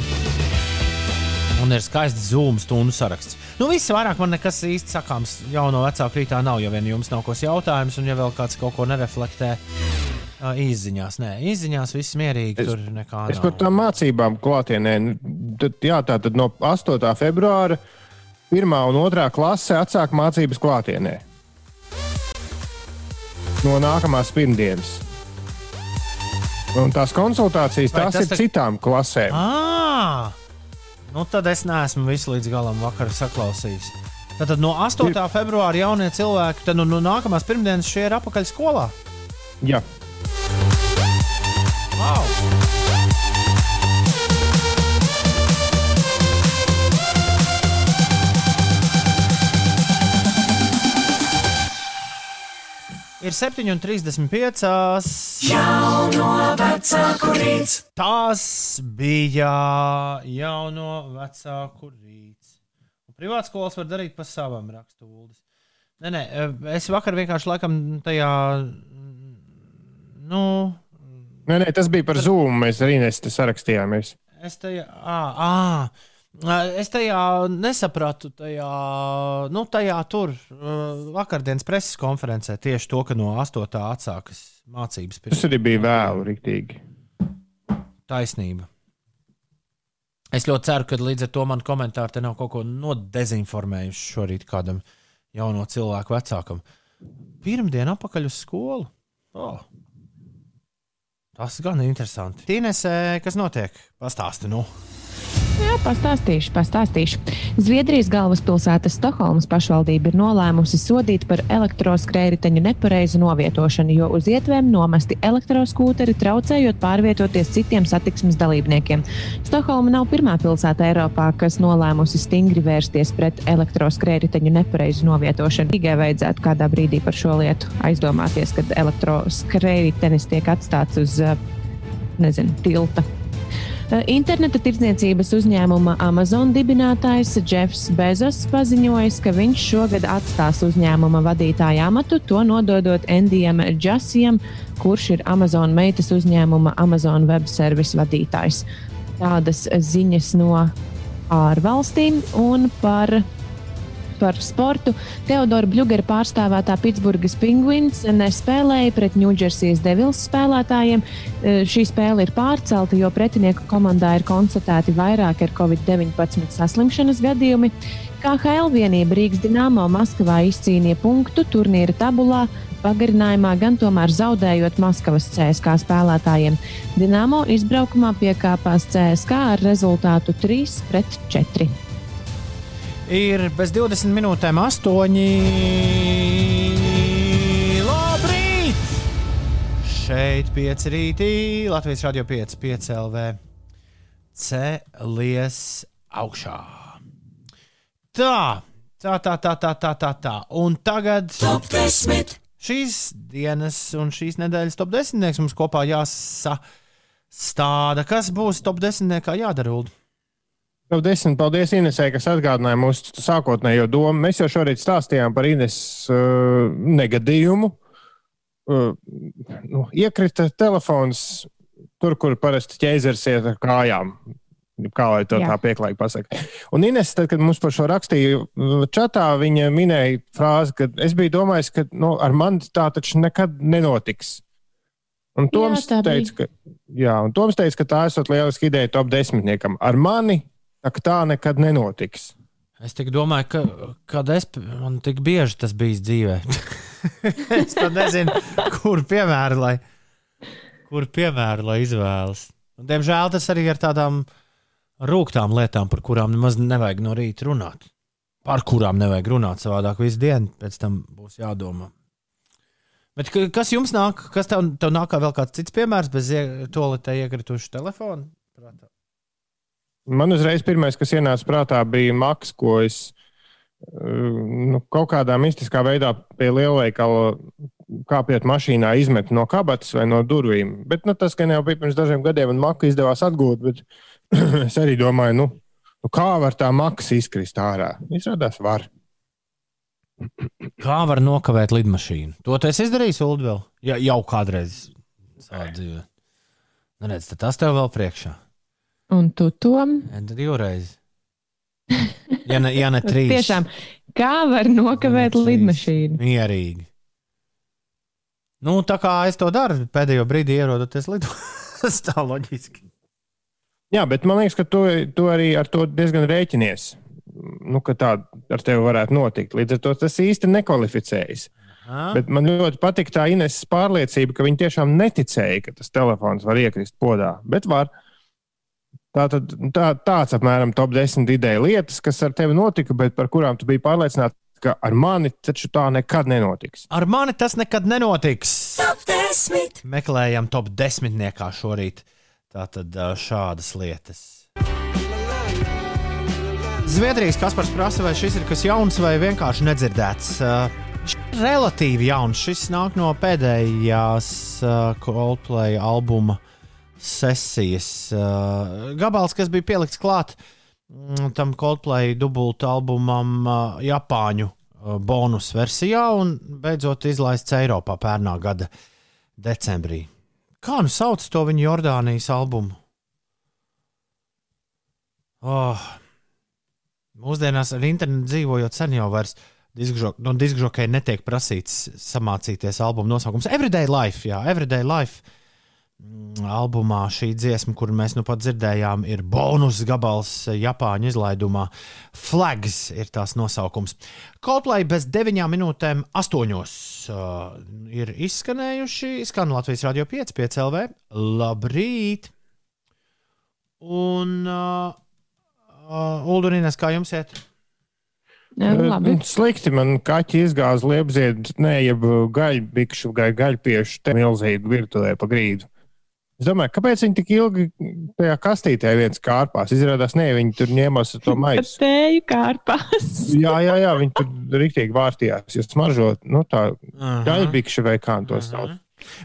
un ir skaists Zoom stundu saraksts. Nu, viss vairāk man nekas īsti sakāms jau no vecāka rītā nav, ja vien jums nav kas jautājums, un ja vēl kāds kaut ko nereflektē. Izziņās, nē, izziņās viss mierīgi. Es- tur nekā Es nav. par tām mācībām klātienē. nu, Tad, jā, tā tad no 8. februāra 1. un 2. klase atsāk mācības klātienē. No nākamās pirmdienas. Un tās konsultācijas Vai tās tas ir tak- citām klasēm. À, nu tad es neesmu visu līdz galam vakar saklausījis. Tad no 8. februāra jaunie cilvēki, tad no, no nākamās pirmdienas šie ir apakaļ skolā. Jā, Wow! Ir 7,35. Jauno vecāku rīts. Tas bija jauno vecāku rīts. Un privātskolas var darīt pa savam rakstūlis. Nē, nē, es vakar vienkārši laikam tajā. Nu, Nē, nē, tas bija par Zoom. Mēs arī nesam sarakstījāmies. es tajā. À, à, Es tajā nesapratu, tajā, nu, tajā tur, vakardienas preses konferencē, tieši to, ka no 8. atsākas mācības. Tas pirms- arī bija vēlu, rīktīgi. Taisnība. Es ļoti ceru, ka līdz ar to man komentāri te nav kaut ko nodezinformējuši šorīt kādam jauno cilvēku vecākam. Pirmdien atpakaļ uz skolu. Oh. Tas gan ir interesanti. Tīnesē, kas notiek? Pastāsti, nu. Jā, pastāstīšu, pastāstīšu. Zviedrijas galvaspilsētas Stokholmas pašvaldība ir nolēmusi sodīt par elektroskrējēju nepareizu novietošanu, jo uz ietvēm nomesti elektroskūteri traucējot pārvietoties citiem satiksmes dalībniekiem. Stokholma nav pirmā pilsēta Eiropā, kas nolēmusi stingri vērsties pret elektroskrējēju nepareizu novietošanu. Tikai vajadzētu kādā brīdī par šo lietu aizdomāties, kad elektroskrējējas tiek atstāts uz, eh, nezinu, tilta. Interneta tirdzniecības uzņēmuma Amazon dibinātājs Jeffs Bezos paziņojis, ka viņš šogad atstās uzņēmuma vadītāja amatu, to nododot Endijam Džasijam, kurš ir Amazon meitas uzņēmuma Amazon web servisu vadītājs. Tādas ziņas no ārvalstīm un par par sportu. Teodora Bļūgera pārstāvētā Pitsburgas Penguins nespēlēja pret Ņūdžersijas Devils spēlētājiem. E, Šī spēle ir pārcelta, jo pretinieku komandā ir konstatēti vairāki ar covid-19 saslimšanas gadījumi. KHL vienība Rīgas Dienāmo Maskavā izcīnīja punktu turnīra tabulā. Pagarinājumā gan tomēr zaudējot Maskavas CSK spēlētājiem. Dienāmo izbraukumā piekāpās CSK ar rezultātu 3 pret 4. Ir bez 20 minūtēm 8. Labrīt! Šeit 5 rītī, Latvijas radio 5, 5 LV. Celies augšā. Tā, tā, tā, tā, tā, tā, tā. tā. Un tagad Top 10. šīs dienas un šīs nedēļas top 10. mums kopā jāsastāda. Kas būs top 10. jādara? Uld? Tev desmit paldies Inesē, kas atgādināja mūsu sākotnējo domu. Mēs jau šorīt stāstījām par Ines uh, negadījumu. Uh, nu, iekrita telefons tur, kur parasti ķēzers iet ar kājām. Kā lai to Jā. tā pieklājīgi pasakā. Un Ines, tad, kad mums par šo rakstīja uh, čatā, viņa minēja frāzi, ka es biju domājis, ka nu, ar mani tā taču nekad nenotiks. Un Toms bija. teica, ka, jā, un Toms teica, ka tā esot lieliski ideja top desmitniekam. Ar mani tā, tā nekad nenotiks. Es domāju, ka kad es man tik bieži tas bijis dzīvē. <laughs> es nezinu, kur piemēru, lai, kur piemēru, lai izvēlas. Un, diemžēl tas arī ir tādām rūktām lietām, par kurām nemaz nevajag no rīta runāt. Par kurām nevajag runāt savādāk visu dienu, pēc tam būs jādomā. Bet ka- kas jums nāk? Kas tev, tev nāk kā vēl kāds cits piemērs bez to lietu iekritušu telefonu? Prātā? Man uzreiz pirmais, kas ienāca prātā, bija maks, ko es uh, nu, kaut kādā mistiskā veidā pie lielveikala kāpjot mašīnā izmetu no kabatas vai no durvīm. Bet nu, tas gan jau bija pirms dažiem gadiem, un maku izdevās atgūt. Bet <clears throat> es arī domāju, nu, nu, kā var tā maks izkrist ārā? Izrādās, var. Kā var nokavēt lidmašīnu? To tu esi izdarījis, Ulu, vēl? Ja, jau kādreiz savā dzīvē. Nu, redz, tas tev vēl priekšā. Un tu tom Ja, tad divreiz. <laughs> Ja ne, ja ne <laughs> trīs. tiešām kā var nokavēt Trīs. lidmašīnu? Mierīgi. Nu, tā kā es to daru, pēdējo brīdī ierodoties lidot. tas <laughs> tā loģiski. Jā, bet man liekas, ka tu, tu arī ar to diezgan rēķinies. Nu, ka tā ar tevi varētu notikt. Līdz ar to tas īsti nekvalificējas. Ha? Bet man ļoti patīk tā Ines pārliecība, ka viņi tiešām neticēja, ka tas telefons var iekrist podā. Bet var. Tā, tad, tā, tāds apmēram top 10 ideja lietas, kas ar tevi notika, bet par kurām tu biji pārliecināts, ka ar mani taču tā nekad nenotiks. Ar mani tas nekad nenotiks. Top 10. Meklējam top desmitniekā šorīt. Tātad ā, šādas lietas. Zviedrijas Kaspars prasa, vai šis ir kas jauns vai vienkārši nedzirdēts. Uh, relatīvi jauns. Šis nāk no pēdējās uh, Coldplay albuma sesijas. Uh, gabals, kas bija pielikts klāt mm, tam Coldplay dubultu albumam uh, Japāņu uh, bonus versijā un beidzot izlaists Eiropā pērnā gada decembrī. Kā nu sauc to viņa Jordānijas albumu? Oh. Mūsdienās ar internetu dzīvojot, sen jau vairs diskžok, no diskžokai netiek prasīts samācīties albumu nosaukums. Everyday Life, jā, Everyday Life. Mm, Albumā šī dziesma, kuru mēs nu pat dzirdējām, ir bonus gabals Japāņu izlaidumā. Flags ir tās nosaukums. Coldplay bez 9 minūtēm, 8 uh, ir izskanējuši. Skan Latvijas Rādio 5, 5 LV. Labrīt! Un uh, uh, Uldurīnas, kā jums iet? Jā, labi. Slikti man kaķi izgāza liepziedu, ne jeb gaļbikšu vai gaļpiešu te milzīgu virtuvē pa grīdu. Es domāju, kāpēc viņi tik ilgi tajā kastītē viens kārpās? Izrādās, ne, viņi tur ņēmās ar to maisu. tēju kārpās. <laughs> Jā, jā, jā, viņi tur rīktīgi vārtījās. Jūs smaržot, nu tā gaļbikšu vai kā to sauc.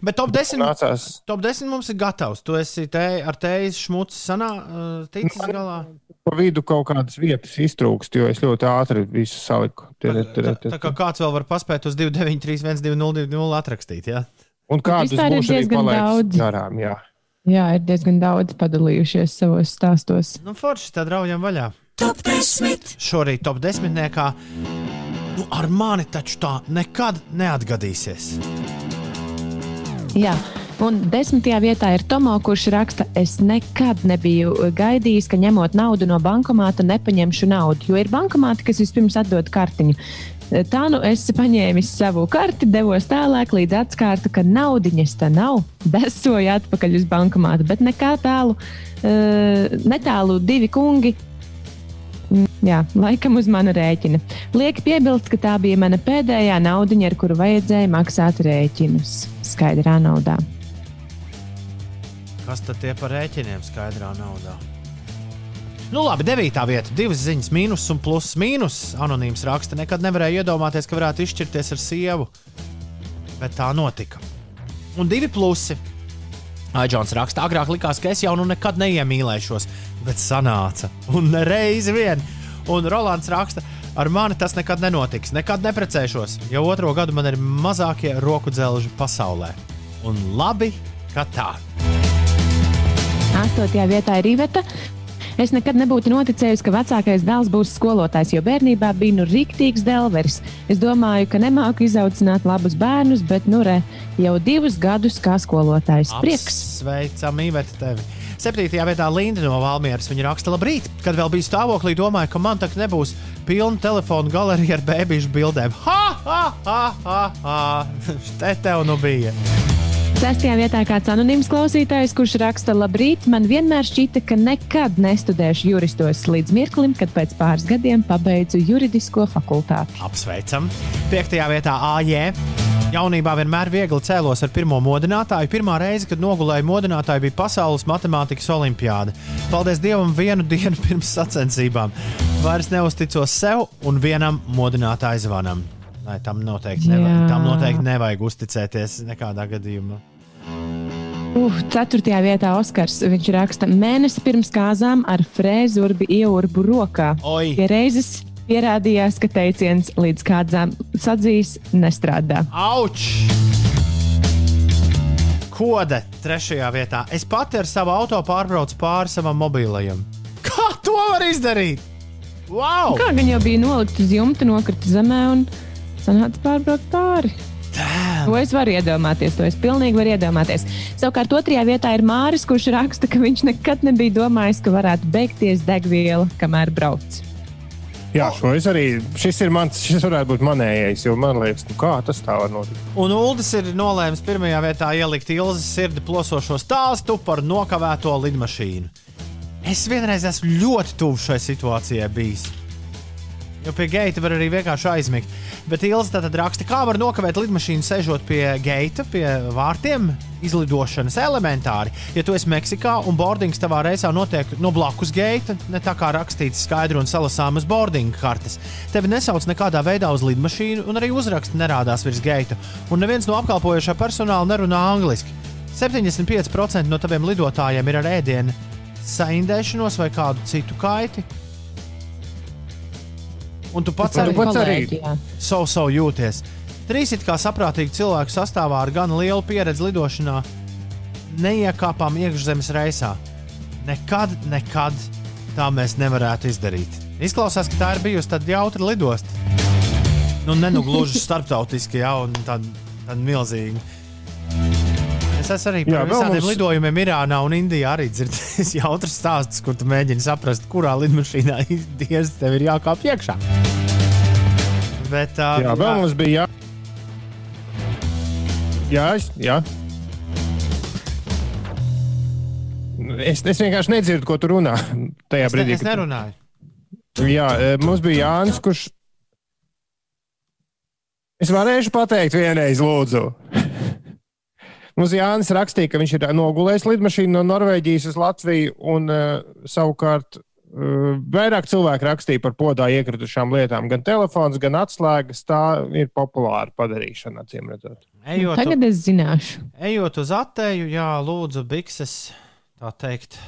Bet top 10, Nācās. top 10 mums ir gatavs. Tu esi te, ar teijas šmucu sanā, uh, ticis galā. Pa vidu kaut kādas vietas iztrūkst, jo es ļoti ātri visu saliku. Tā, tur, tā kā kāds vēl var paspēt uz 293, 120, atrakstīt. Ja? Un kādus būs arī palaidis garām, jā. Jā, ir diezgan daudz padalījušies savos stāstos. Nu, forši tā draudjam vaļā. Top 10. Šorīt top 10. Nu, ar mani taču tā nekad neatgadīsies. Jā. Un desmitajā vietā ir Tomo, kurš raksta, es nekad nebiju gaidījis, ka ņemot naudu no bankomāta, nepaņemšu naudu. Jo ir bankomāti, kas vispirms atdod kartiņu. Tā nu es paņēmu savu karti, devos tālāk, līdz atskārtu, ka naudiņas tā nav. <laughs> Besoju atpakaļ uz bankomātu, bet nekā tālu, uh, netālu divi kungi Mm, Jā, laikam uz mana rēķina. Lieki piebilst, ka tā bija mana pēdējā naudiņa, ar kuru vajadzēja maksāt rēķinus. Skaidrā naudā. Kas tad tie par rēķiniem skaidrā naudā? Nu, labi, devītā vieta. Divas ziņas, mīnus un pluss. Mīnus anonīms raksta. Nekad nevarēju iedomāties, ka varētu izšķirties ar sievu. Bet tā notika. Un divi plusi. Aģents raksta, agrāk likās, ka es jau nu nekad neiemīlēšos, bet sanāca. Un reizi vien. Un Rolands raksta, ar mani tas nekad nenotiks. Nekad neprecēšos, jo otro gadu man ir mazākie roku dzelži pasaulē. Un labi, ka tā. Astotajā vietā ir Iveta. Es nekad nebūtu noticējusi, ka vecākais dēls būs skolotājs, jo bērnībā bija nu rīktīgs delveris. Es domāju, ka nemāku izaudzināt labus bērnus, bet nu re, jau divus gadus kā skolotājs. Prieks! Sveicam, Iveta, tevi. Septītajā vietā Linda no Valmieras. Viņa raksta, labrīt, kad vēl bija stāvoklī, domāju, ka man tā nebūs pilna telefona galerija ar bērnu bildēm. Ha, ha, ha, ha, ha! <laughs> Te tev nu bija. Sestajā vietā kāds anonīms klausītājs, kurš raksta, labrīt, man vienmēr šķita, ka nekad nestudēšu juristos līdz mirklim, kad pēc pāris gadiem pabeidzu juridisko fakultāti. Apsveicam. Piektajā vietā AJ. Jaunībā vienmēr viegli cēlos ar pirmo modinātāju. Pirmā reize, kad nogulēju modinātāju, bija Pasaules matemātikas olimpiāda. Paldies Dievam, vienu <laughs> dienu pirms sacensībām. Vairs neusticos sev un vienam modinātāju zvanam. Lai tam noteikti, nevajag, tam noteikti nevajag uzticēties nekādā gadījumā. Uh, ceturtajā vietā Oskars. Viņš raksta, mēnesi pirms kāzām ar frēzi urbi ieurbu rokā. Oi! Pie reizes pierādījās, ka teiciens līdz kādām sadzīs nestrādā. Auč! Kode trešajā vietā. Es pati ar savu auto pārbraucu pāri savam mobilajam. Kā to var izdarīt? Wow! Kā gan jau bija nolikt uz jumta, nokrita zemē un sanāca pārbraukt pāri. To es varu iedomāties, to es pilnīgi varu iedomāties. Savukārt, otrajā vietā ir Māris, kurš raksta, ka viņš nekad nebija domājis, ka varētu beigties degviela, kamēr brauc. Jā, šo es arī. Šis ir mans, šis varētu būt manējais, jo man liekas, nu kā tas tā var notikt. Un Ulas ir nolēmis pirmajā vietā ielikt Ilzas sirdi plosošo stāstu par nokavēto lidmašīnu. Es vienreiz esmu ļoti tuvu šai situācijai bijis. Jo pie geita var arī vienkārši aizmigt. Bet Ilza tad raksta, kā var nokavēt lidmašīnu sēžot pie geita, pie vārtiem, izlidošanas elementāri. Ja tu esi Meksikā un boardings tavā reisā notiek no blakus geita, ne tā kā rakstīts skaidri un salasāmas boarding kartes, tevi nesauc nekādā veidā uz lidmašīnu, un arī uzraksts nerādās virs geita. Un neviens no apkalpojošā personāla nerunā angliski. 75% no taviem lidotājiem ir ar ēdienu saindēšanos vai kādu citu kaiti. Un tu pats Tu arī pats arī. Kolēģi, jā. savu savu jūties. Trīs it kā saprātīgi cilvēku sastāvā ar gan lielu pieredzi lidošanā neiekāpām iekšzemes reisā. Nekad, nekad tā mēs nevarētu izdarīt. Izklausās, ka tā ir bijusi tāda jautra lidosta. Nu, ne nu <laughs> starptautiski, ja tāda tād milzīga. Es arī Jā, par vēl visādiem mums- lidojumiem Irānā un Indijā arī dzirdējis <laughs> jautrs stāsts, kur tu mēģini saprast, kurā lidmašīnā <laughs> īstenībā tev ir jākāp iekšā. Bet, uh, Jā, vēl mums bija. Jā, jā, es, jā. Es, es vienkārši nedzirdu, ko tu runā. <laughs> Tajā es, ne, brīdī, es nerunāju. Jā, mums bija Jānis, kurš. Es varēšu pateikt, vienreiz, lūdzu. Mums Jānis rakstīja, ka viņš ir nogulējis lidmašīnu no Norvēģijas uz Latviju, un uh, savukārt uh, vairāk cilvēku rakstīja par podā iekritušām lietām. Gan telefons, gan atslēgas. Tā ir populāra padarīšana, acīm redzot. Ejot, Tagad es zināšu. ejot uz attēju, jā, lūdzu, bikses, tā teikt,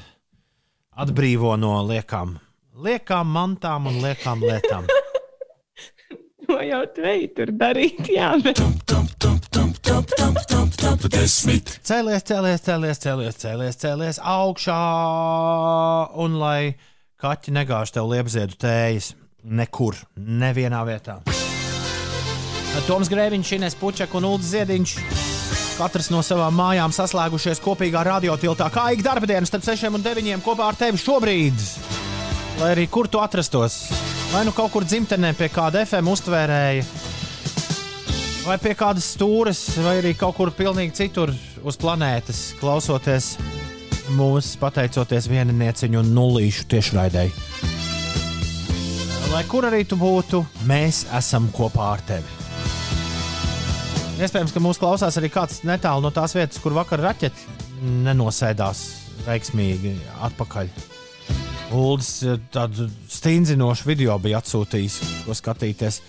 atbrīvo no liekām, liekām mantām un liekām lietām. <laughs> To jau tu ej tur darīt, jā, bet Cēlies, cēlies, cēlies, cēlies, cēlies, cēlies augšā, un lai kaķi negāž tev liepziedu tējas nekur, nevienā vietā. Toms Grēviņš, Inês Puķek un Ulrichs Ziediņš. Katrs no savām mājām saslēgušies kopīgā radiotiltā, kā ik darbdienas starp 6 un 9 kopā ar tevi šobrīd. Lai arī kur tu atrastos, vai nu kaut kur dzimtenē pie kāda FM uztvērēja, vai pie kādas stūres, vai arī kaut kur pilnīgi citur uz planētas, klausoties mūsu, pateicoties vieninieciņu un nulīšu tiešraidēji. Lai kur arī tu būtu, mēs esam kopā ar tevi. Iespējams, ka mūsu klausās arī kāds netālu no tās vietas, kur vakar raķeti nenosēdās veiksmīgi atpakaļ. Uldis eh, tādu stingzinošu video bija atsūtījis, ko skatīties.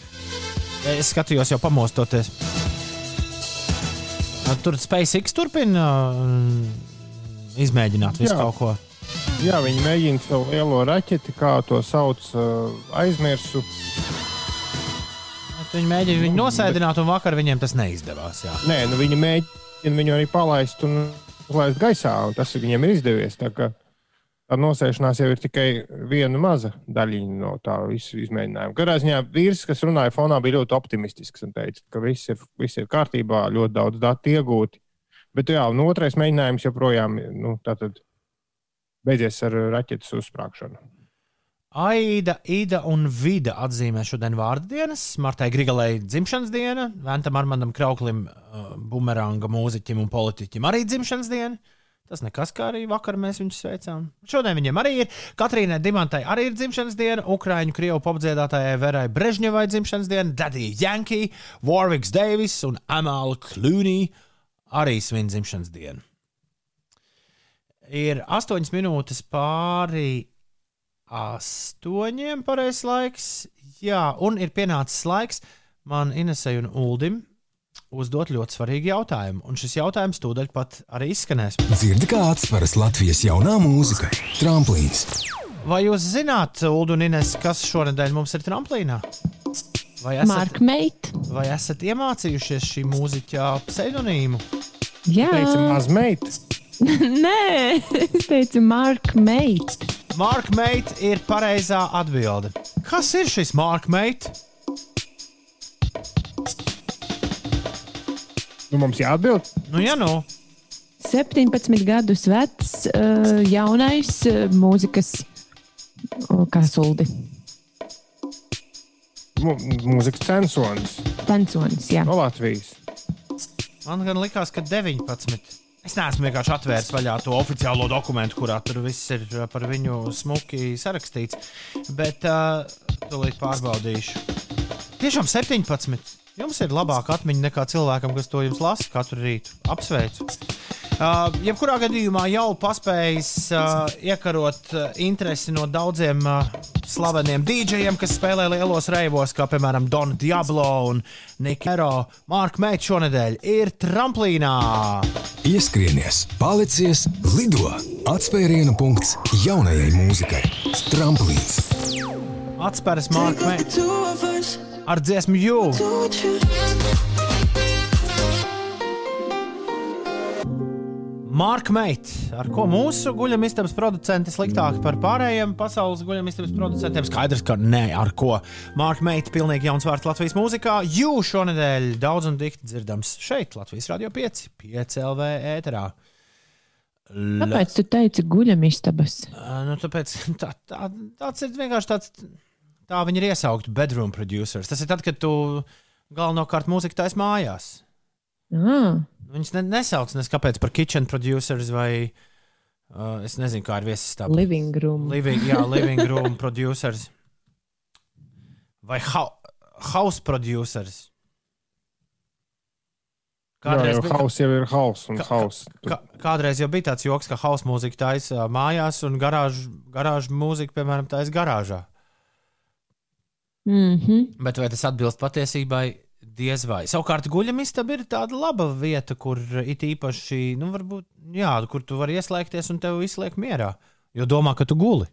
Es skatījos jau pamostoties. Tur SpaceX turpina mm, izmēģināt visu Jā. kaut ko. Jā, viņi mēģina savu lielo raķeti, kā to sauc, uh, aizmirsu. Viņi mēģina viņu nosēdināt, un vakar viņiem tas neizdevās. Jā. Nē, nu viņi mēģina viņu arī palaist un laist gaisā, un tas viņiem ir izdevies. Kā tā nosēšanās jau ir tikai viena maza daļiņa no tā visu izmēģinājuma. Katrā ziņā vīrs, kas runāja fonā, bija ļoti optimistisks un teica, ka viss ir, viss ir kārtībā, ļoti daudz datu iegūti. Bet jā, un otrais mēģinājums joprojām nu, beidzies ar raķetes uzsprāgšanu. Aida, Ida un Vida atzīmē šodien vārdu dienas. Martai Grigalei dzimšanas diena, Ventam Armandam Krauklim, uh, bumeranga mūziķim un politiķim arī dzimšanas diena. Tas nekas, kā arī vakar mēs viņus sveicām. Šodien viņiem arī ir. Katrīnai Dimantai arī ir dzimšanas diena, Ukrāņu krievu popdziedātājai Verai Brežņevai dzimšanas diena, Daddy Yankee, Warwicks Davis un Amāla Klūnī arī svin dzimšanas dienu. Ir astoņas minūtes pāri astoņiem pareizais laiks. Jā, un ir pienācis laiks man Inesai un Uldim uzdot ļoti svarīgu jautājumu. Un šis jautājums tūdaļ pat arī izskanēs. Dzirdi kā atspēras Latvijas jaunā mūzika - tramplīns. Vai jūs zināt, Ulu un Ines, kas šonadēļ mums ir tramplīnā? Vai esat, vai esat iemācījušies šī mūziķa pseidonīmu? Jā, Teica, mazmeita. <laughs> nē, es teicu Marka Meita. Marka Meita ir pareizā atbilde. Kas ir šis Marka Meita? Nu, mums jāatbild. Nu, ja nu, 17 gadus vecs, uh, jaunais uh, mūzikas uh, kasuldi. Mu- Mūzikas censonis Tensonis, jā. no Latvijas. man gan likās, ka 19. Es neesmu vienkārši atvēris vaļā to oficiālo dokumentu, kurā tur viss ir uh, par viņu smuki sarakstīts. Bet uh, tūlīt pārbaudīšu. Tiešām 17. Jums ir labāka atmiņa nekā cilvēkam, kas to jums lasa katru rītu. Apsveicu! Uh, jebkurā gadījumā jau paspējis uh, iekarot uh, interesi no daudziem uh, slaveniem dīdžejiem, kas spēlē lielos reivos, kā piemēram Dona Diablo un Nikero. Marka Meita šonadēļ ir tramplīnā! Ieskrienies, palicies, lido! Atspēriena punkts jaunajai mūzikai - tramplīns. Atspērs Marka Meita ar dziesmu Jū. Marka Meita, ar ko mūsu guļamistabas producenti sliktāki par pārējiem pasaules guļamistabas producentiem? Skaidrs, ka nē, ar ko. Marka Meita, pilnīgi jauns vārds Latvijas mūzikā. Jū šonadēļ daudz un dikti dzirdams šeit, Latvijas Radio 5, 5 LV ēterā. L Kāpēc tu teici guļamistabas? nu, tāpēc, tā, tā, tāds ir vienkārši tāds, tā viņi ir iesaukti bedroom producers. Tas ir tad, kad tu galvenokārt mūziku taisa mājās. Ah, Viņus ne, nesauc nes kāpēc par kitchen producers vai uh, es nezinu, kā ir viesis tā. living room. Living, jā, living <laughs> room producers. Vai hau, house producers. Kādreiz Kādreiz, jau bija, haus jau ir haus un Ka- haus. kā, kādreiz jau bija tāds joks, ka house mūzika taisa mājās un garāžu, garāžu mūzika, piemēram, taisa garāžā. Mm -hmm. Bet vai tas atbilst patiesībai? Diez vai. Savukārt, guļamistaba ir tāda laba vieta, kur it īpaši, nu, varbūt, jā, kur tu vari ieslēgties un tev izslēgt mierā. Jo domā, ka tu guli.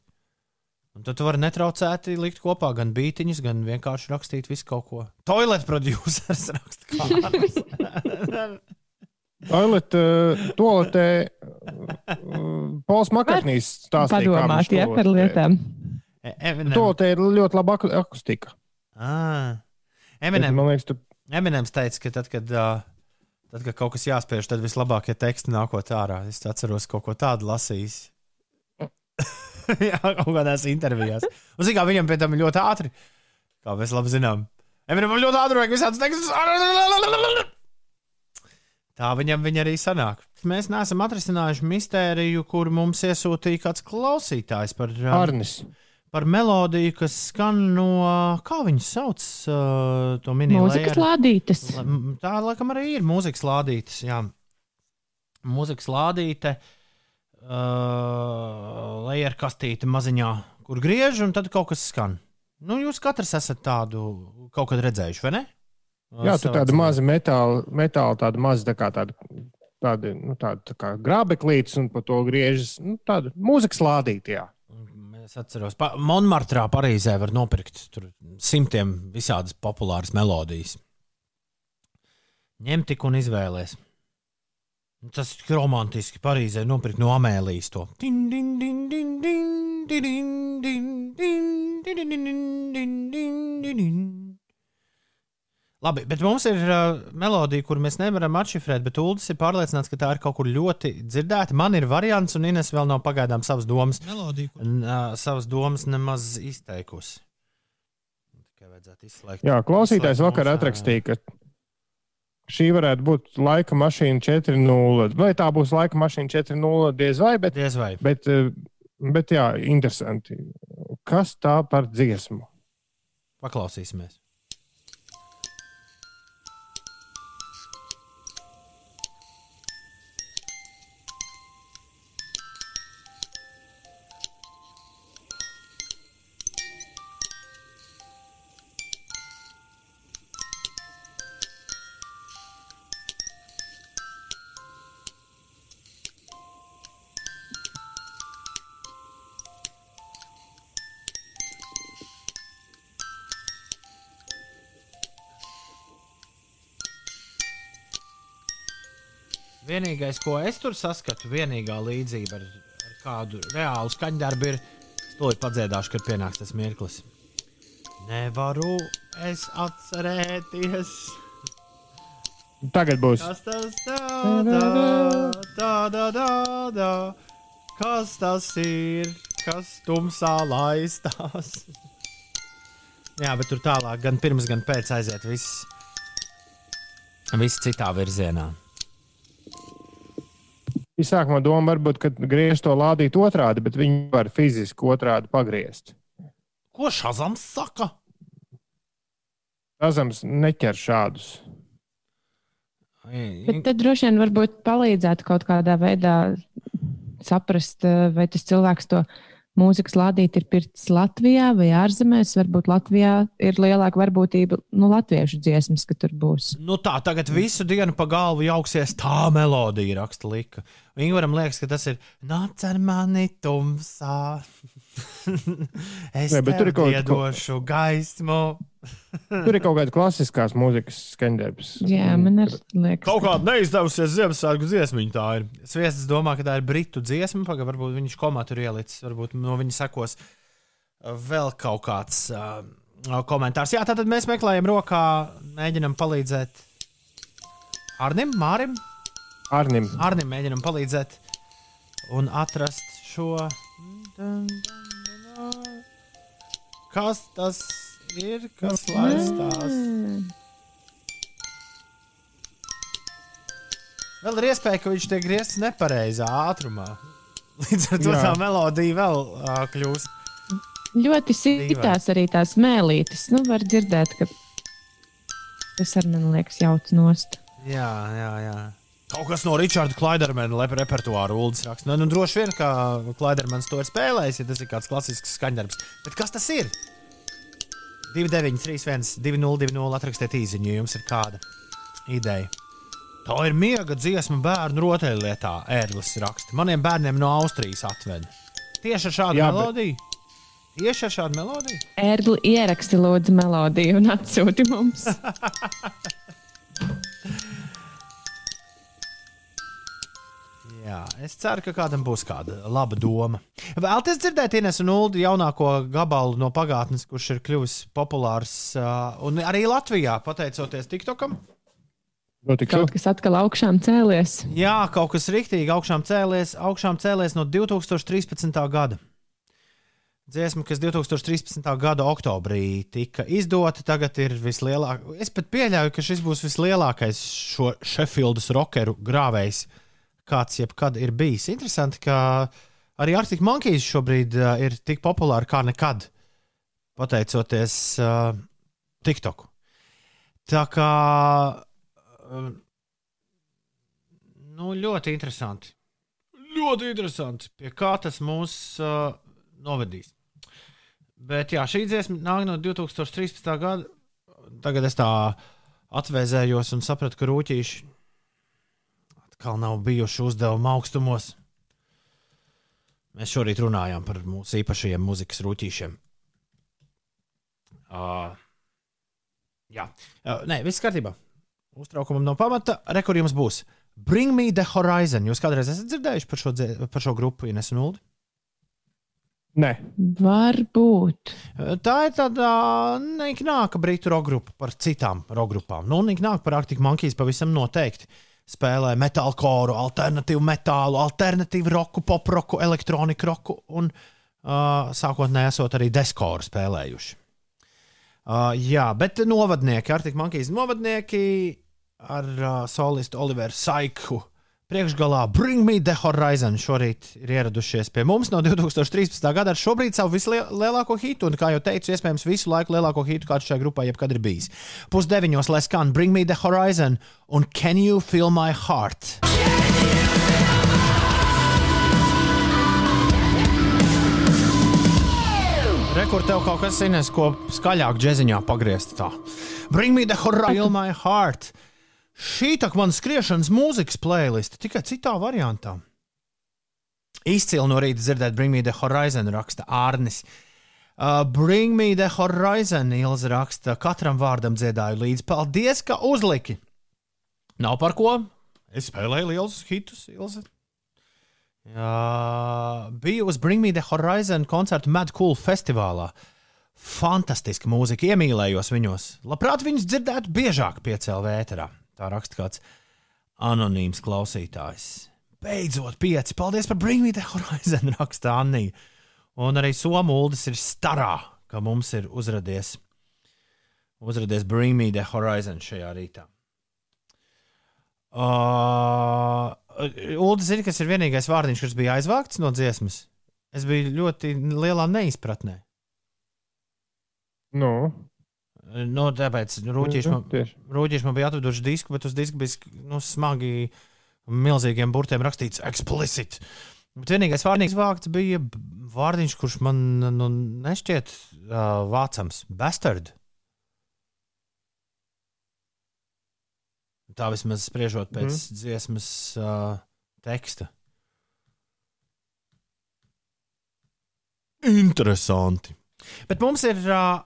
Un tad tu vari netraucēti likt kopā gan bītiņus, gan vienkārši rakstīt visu kaut ko. Toilet producers <laughs> raksta kādas. <laughs> Toilet, uh, toaletē uh, Pols Makarnīs stāstīja, Padomāt, ja par lietām. Eminem. Toaletē ir ļoti laba aku- akustika. Ah. Eminem, Man liekas, tu Eminems teica, ka tad, kad, tad, kad kaut kas jāspiež, tad vislabākie teksti nākot ārā. Es atceros kaut ko tādu lasījis. <laughs> Jā, kaut kādās intervijās. Un, zin, kā, viņam pie tam ļoti ātri. Kā mēs labi zinām. Eminemam ļoti ātri vajag visādus tekstus. Tā viņam viņa arī sanāk. Mēs neesam atrisinājuši mistēriju, kur mums iesūtīja kāds klausītājs par, Arnis. Par melodiju, kas skan no, kā viņas sauc, uh, to minēju. Mūzikas lādītes. La- m- Tā laikam arī ir mūzikas lādītes. Jā. Mūzikas lādīte, uh, lejer kastīte maziņā, kur griež, un tad kaut kas skan. Nu, jūs katrs esat tādu kaut kad redzējuši, vai ne? Jā, tur tāda maza metāla, metāla tāda maza tā kā tāda. Tāda, nu, tāda tā kā grābeklītes, un pa to griežas nu, tāda mūzikas lādīte. Es atceros, ka Monmartrā, Parīzē var nopirkt simtiem visādas populāras melodijas. Ņem tik un izvēlēties. Tas ir romantiski. Parīzē nopirkt no Amēlijas to. Din, din, din, Labi, bet mums ir uh, melodija, kur mēs nevaram atšifrēt, bet Ulas ir pārliecināts, ka tā ir kaut kur ļoti dzirdēta. Man ir variants, un Ines vēl nav pagaidām savas domas Melodija, kur n- ā, savas domas nemaz izteikusi. Tikai vajadzētu izslēgt. Jā, klausītājs vakar mūsu, atrakstīja, ka šī varētu būt laika mašīna 4.0. Vai tā būs laika mašīna 4.0? Diez vai, bet, Diez vai. bet, eh, bet jā, interesanti. Kas tā par dziesmu? Paklausīsimies. Vienīgais, ko es tur saskatu, vienīgā līdzība ar, ar kādu reālu skaņdarbu ir, ir padziedāšu, kad pienāks tas mirklis. Nevaru es atcerēties, Tagad būs. kas tas tāda, tāda, tāda, kas tas ir, kas tumsā laistās. <laughs> Jā, bet tur tālāk, gan pirms, gan pēc aiziet viss, viss citā virzienā. Sākumā doma varbūt, ka griež to lādīt otrādi, bet viņi var fiziski otrādi pagriezt. Ko Šazams saka? Razams neķer šādus. Bet tad droši vien varbūt palīdzētu kaut kādā veidā saprast, eh, vai tas cilvēks to mūzikas lādīt ir pirts Latvijā vai ārzemēs. Varbūt Latvijā ir lielāka varbūtība nu, latviešu dziesmas, ka tur būs. Nu tā, tagad visu dienu pa galvu jauksies tā melodija, raksta Lika. Ingūram liekas, ka tas ir nāc ar mani tumsā. <laughs> es bet tur ir kaut- došu gaismu. <laughs> Tur ir kaut kāda klasiskās mūzikas skaņdarbs. Jā, man arī liekas. Kaut kāda neizdevusies Ziemassvētku dziesmiņa tā ir. Sviestas domā, ka tā ir britu dziesma. Pagaidām, varbūt viņš komā tur ielicis, varbūt no viņa sekos uh, vēl kaut kāds uh, komentārs. Jā, tātad mēs meklējam rokā, mēģinam palīdzēt Arnim, Mārim. Arnim. Arnim mēģinam palīdzēt un atrast šo. Kas tas ir? Kas laistās? Vēl ir iespēja, ka viņš tiek griezts nepareizā ātrumā. Līdz ar to Jā. tā melodija vēl uh, kļūst. Ļoti sitās arī tās mēlītes. Nu, var dzirdēt, ka tas arī man liekas jauts nost. Jā, jā, jā. Kaut kas no Richarda Klaidermana repertuāra ULDS raksta. Nu, nu, droši vien, ka Klaidermans to ir spēlējis, ja tas ir kāds klasisks skaņdarbs. Bet kas tas ir? 2931, 2020, atrakstiet īsiņu, ja jums ir kāda ideja. Tā ir miega dziesma bērnu rotaļlietā, ērglis raksta. Maniem bērniem no Austrijas atveda. Tieši ar šādu Jā, Jā, bet- melodiju. Tieši ar šādu melodiju. Ērgli ieraksti lūdzu melodiju un atsūti mums. <laughs> Jā, es ceru, ka kādam būs kāda laba doma. Vēlties dzirdēt Ines un Ulu jaunāko gabalu no pagātnes, kurš ir kļuvis populārs uh, un arī Latvijā, pateicoties TikTokam. Notikšu. Kaut kas atkal augšām cēlies. Jā, kaut kas rīktīgi augšām cēlies, augšām cēlies no 2013. gada. Dziesma, kas 2013. gada oktobrī tika izdota, tagad ir vislielākā. Es pat pieļauju, ka šis būs vislielākais šo Sheffieldas rockeru grāvējs, kāds jebkad ir bijis. Interesanti, ka arī Arctic Monkeys šobrīd uh, ir tik populāri kā nekad, pateicoties uh, TikTok. Tā kā uh, nu, ļoti interesanti. Ļoti interesanti, pie kā tas mūs uh, novedīs. Bet jā, šī dziesma nāk no 2013. gada. Tagad es tā atvēzējos un sapratu, ka rūtīši atkal nav bijuši uzdevuma augstumos. Mēs šorīt runājām par mūsu īpašajiem mūzikas rūtīšiem. Uh, jā, uh, nē, viss kārtībā. Uztraukumam no pamata. Rekur jums būs. Bring me the horizon. Jūs kādreiz esat dzirdējuši par šo, par šo grupu Ines un Uldi? Nē, Varbūt. Tā ir tāda neiknāka britu roka grupa par citām roka grupām. Nu, neiknāk par Arctic Monkeys pavisam noteikti. Spēlē metālkoru, alternatīvu metālu, alternatīvu roku, pop roku, elektroniku roku un uh, sākotnēji esot arī deskoru spēlējuši. Uh, jā, bet novadnieki, Arctic Monkeys novadnieki ar uh, solistu Oliveru Saiku. Priekšgalā Bring Me the Horizon šorīt ir ieradušies pie mums no 2013. gada ar šobrīd savu vislielāko hitu, un, kā jau teicu, iespējams, visu laiku lielāko hitu, kāds šai grupai jebkad ir bijis. Pusdeviņos lai skan Bring Me the Horizon un Can You Feel My Heart? Rekur tev kaut kas zinās, ko skaļāk džeziņā pagriezt tā. Bring me the horizon, feel my heart. Šī tā man skriešanas mūzikas playlist, tikai citā variantā. Izcili no rīta dzirdēt, bring me the horizon, raksta Ārnis. Uh, bring me the horizon, Ilza raksta, katram vārdam dziedāju līdzi. Paldies, ka uzliki! Nav par ko. Es spēlēju lielus hitus, Ilza. Jā, biju uz Bring Me the Horizon koncertu Mad Cool festivālā. Fantastiska mūzika, iemīlējos viņos. Labprāt, viņus dzirdētu biežāk piecēlā vēterā. Tā raksta kāds anonīms klausītājs. Beidzot, pieci. Paldies par Bring Me the Horizon, <laughs> raksta Annija. Un arī Somūlis ir starā, ka mums ir uzradies, uzradies Bring Me the Horizon šajā rītā. Uh, Ulu zina, kas ir vienīgais vārdiņš, kas bija aizvākts no dziesmas. Es biju ļoti lielā neizpratnē. nu, Nu, tāpēc rūtīši man, rūtīši man bija atveduši disku, bet uz diska bija nu, smagi, milzīgiem burtiem rakstīts explicit. Bet vienīgais vārdiņš vākts bija vārdiņš, kurš man nu, nešķiet uh, vācams - bastard. Tā vismaz spriežot pēc mm. dziesmas uh, teksta. Interesanti. Bet mums ir uh,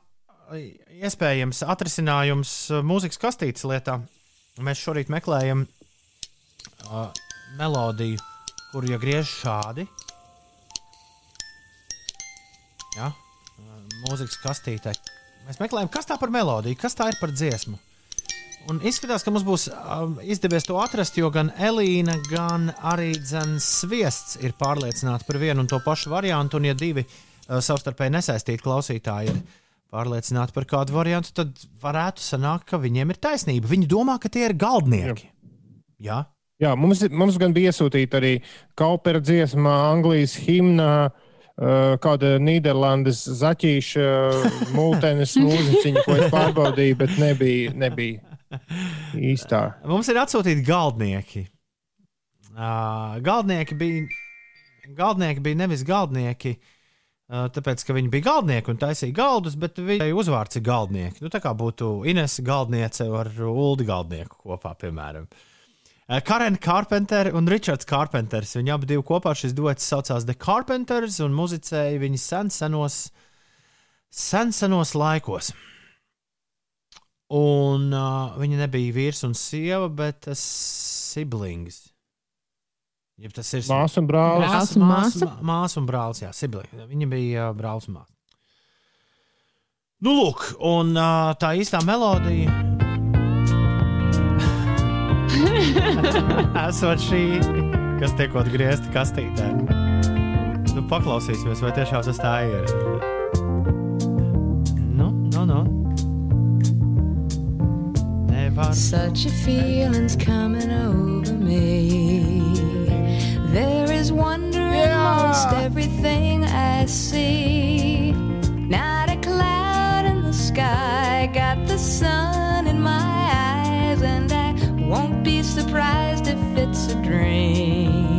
iespējams atrisinājums uh, mūzikas kastītes lietā. Mēs šorīt meklējam uh, melodiju, kuru ja griež šādi. Ja? Uh, mūzikas kastītē. Mēs meklējam, kas tā par melodiju, kas tā ir par dziesmu. Un izskatās, ka mums būs um, izdevies to atrast, jo gan Elīna, gan arī Dzens Sviests ir pārliecināti par vienu un to pašu variantu. Un, ja divi uh, savstarpēji nesaistīti klausītāji ir pārliecināti par kādu variantu, tad varētu sanākt, ka viņiem ir taisnība. Viņi domā, ka tie ir galdnieki. Jā, Jā, mums, ir- mums gan bija iesūtīta arī Kaupera dziesma, Anglijas himna, uh, kāda Nīderlandes zaķīša, mūtenes mūziķiņa, <laughs> ko es pārbaudīju, bet nebija, nebija īstā. Mums ir atsūtīti galdnieki. Uh, galdnieki bija, galdnieki bija nevis galdnieki, uh, tāpēc, ka viņi bija galdnieki un taisīja galdus, bet viņai uzvārds ir galdnieki. Nu, tā kā būtu Ines galdniece ar Ulu galdnieku kopā, piemēram. Karen Carpenter un Richards Carpenters. Viņi abi kopā šis duets saucās The Carpenters un muzicēja viņi sen senos, sen senos laikos. Un uh, viņi nebija vīrs un sieva, bet siblings. Jeb tas ir Māsa un brālis. Brālis un māsa, māsa? mā- māsa un brālis. Jā, siblings. Viņi bija uh, brālis un māsa. Nu, lūk, un uh, tā īstā melodija. <laughs> Esot šī, kas tiekot griezta kastītē. Nu, paklausīsimies, vai tiešām tas tā ir. Nu, nu, nu. Nevar. Such a feeling's coming over me. There is wonder in most everything I see. Not a cloud in the sky, got the sun in my eyes, and I won't be surprised if it's a dream.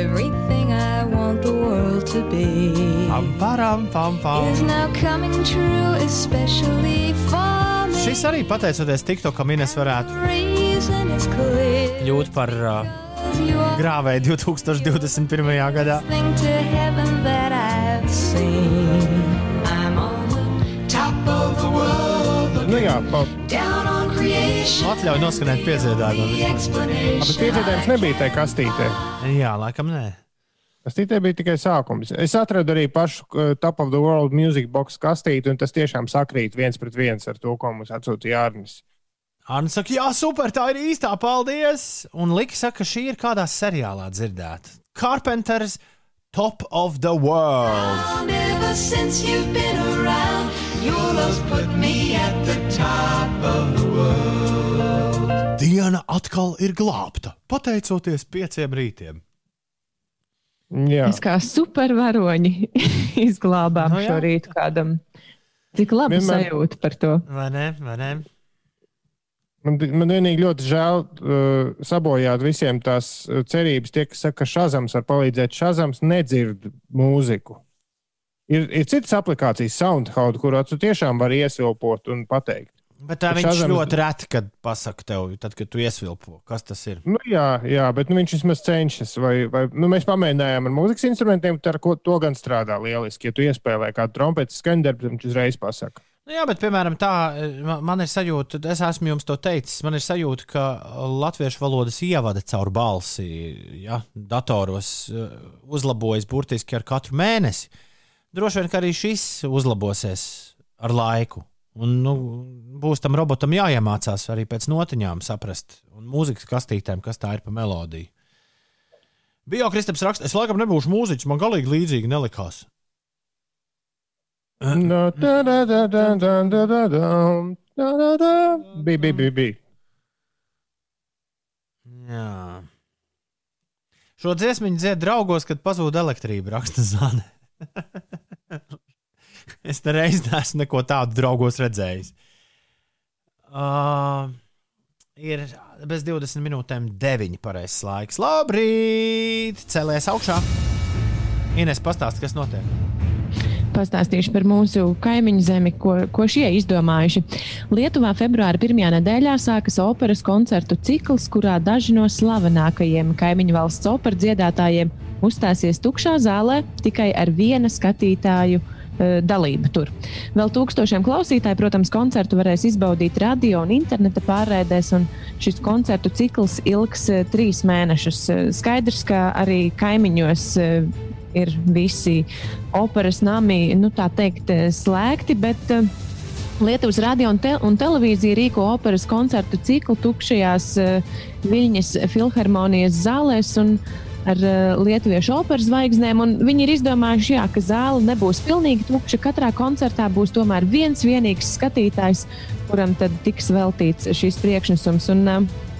Everything I want the world to be Pam, param, pam, pam. is now coming true, especially for me. Šis arī pateicoties TikTokam, Ines varētu reason is clear. kļūt par uh, Grāvēju 2021. gadā. thing to heaven that I've seen. I'm on the top of the world, Nu, jā, pa. Atļauj noskanēt explanation. bet piedzīvojums nebija tajā kastītē. Jā, laikam nē. Kastītē bija tikai sākums. Es atradu arī pašu uh, Top of the World Music Box kastīti, un tas tiešām sakrīt viens pret viens ar to, ko mums atsūtīja Arnis. Anna saka, jā, super, tā ir īstā, paldies. Un Lika saka, ka šī ir kādā seriālā dzirdēta. Carpenters Top of the World. Around, the of the world. Diena atkal ir glābta, pateicoties pieciem rītiem. Jā, Mēs kā supervaroņi <laughs> izglābām Nu no, jā. šo rītu kādam. Cik labi Vienmēr- sajūta par to. Vai ne? Vai ne? Man, man vienīgi ļoti žēl uh, sabojāt visiem tās uh, cerības. Tie, kas saka, ka Šazams var palīdzēt, Šazams nedzird mūziku. Ir, ir citas aplikācijas, SoundCloud, kurā tu tiešām vari iesvilpot un pateikt. Bet tā viņš Shazam- ļoti reti, kad pasakā tev, tad, kad tu iesvilpo, kas tas ir. Nu, jā, jā, bet nu, viņš vismaz cenšas. Vai, vai, nu, mēs pamēģinājām ar mūzikas instrumentiem, ar ko to gan strādā lieliski. Ja tu iespēlē kādu trompeti skaņdarbu, tad viņš uzreiz pasaka. Nu, jā, bet, piemēram, tā ma- man ir sajūta, es esmu jums to teicis, man ir sajūta, ka latviešu valodas ievada caur balsi, ja datoros eh, uzlabojas burtiski ar katru mēnesi. Droši vien, ka arī šis uzlabosies ar laiku. Un, nu, būs tam robotam jāiemācās arī pēc notiņām saprast, un mūzikas kastītēm, kas tā ir pa melodiju. Bija jau Kristaps raksts, es laikam nebūšu mūziķis, man galīgi līdzīgi nelikās. Bija, bija, bija. bija. Jā. Šo dziesmu dzied draugos, kad pazūd elektrība, raksta Zana. es nereiz neesmu neko tādu draugos redzējis. Uh, ir bez 20 minūtēm 9 pareizais laiks. Labrīt! Celies augšā! Ines pastāst, kas notiek. Pastāstīšu par mūsu kaimiņu zemi, ko, ko šie izdomājuši. Lietuvā februāra pirmajā nedēļā sākas operas koncertu cikls, kurā daži no slavenākajiem kaimiņu valsts operas dziedātājiem uzstāsies tukšā zālē tikai ar viena skatītāju eh, dalību tur. Vēl tūkstošiem klausītāju, protams, koncertu varēs izbaudīt radio un interneta pārraidēs, un šis koncertu cikls ilgs eh, trīs mēnešus. Eh, Skaidrs, ka arī kaimiņos ir visi operas nami, nu tā teikt, eh, slēgti, bet eh, Lietuvas radio un, te un televīzija rīko operas koncertu ciklu tukšajās uh, Viļņas filharmonijas zālēs un ar uh, lietuviešu operas zvaigznēm. Viņi ir izdomājuši, jā, ka zāle nebūs pilnīgi tukša. Katrā koncertā būs tomēr viens vienīgs skatītājs, kuram tad tiks veltīts šis priekšnesums. Un, uh,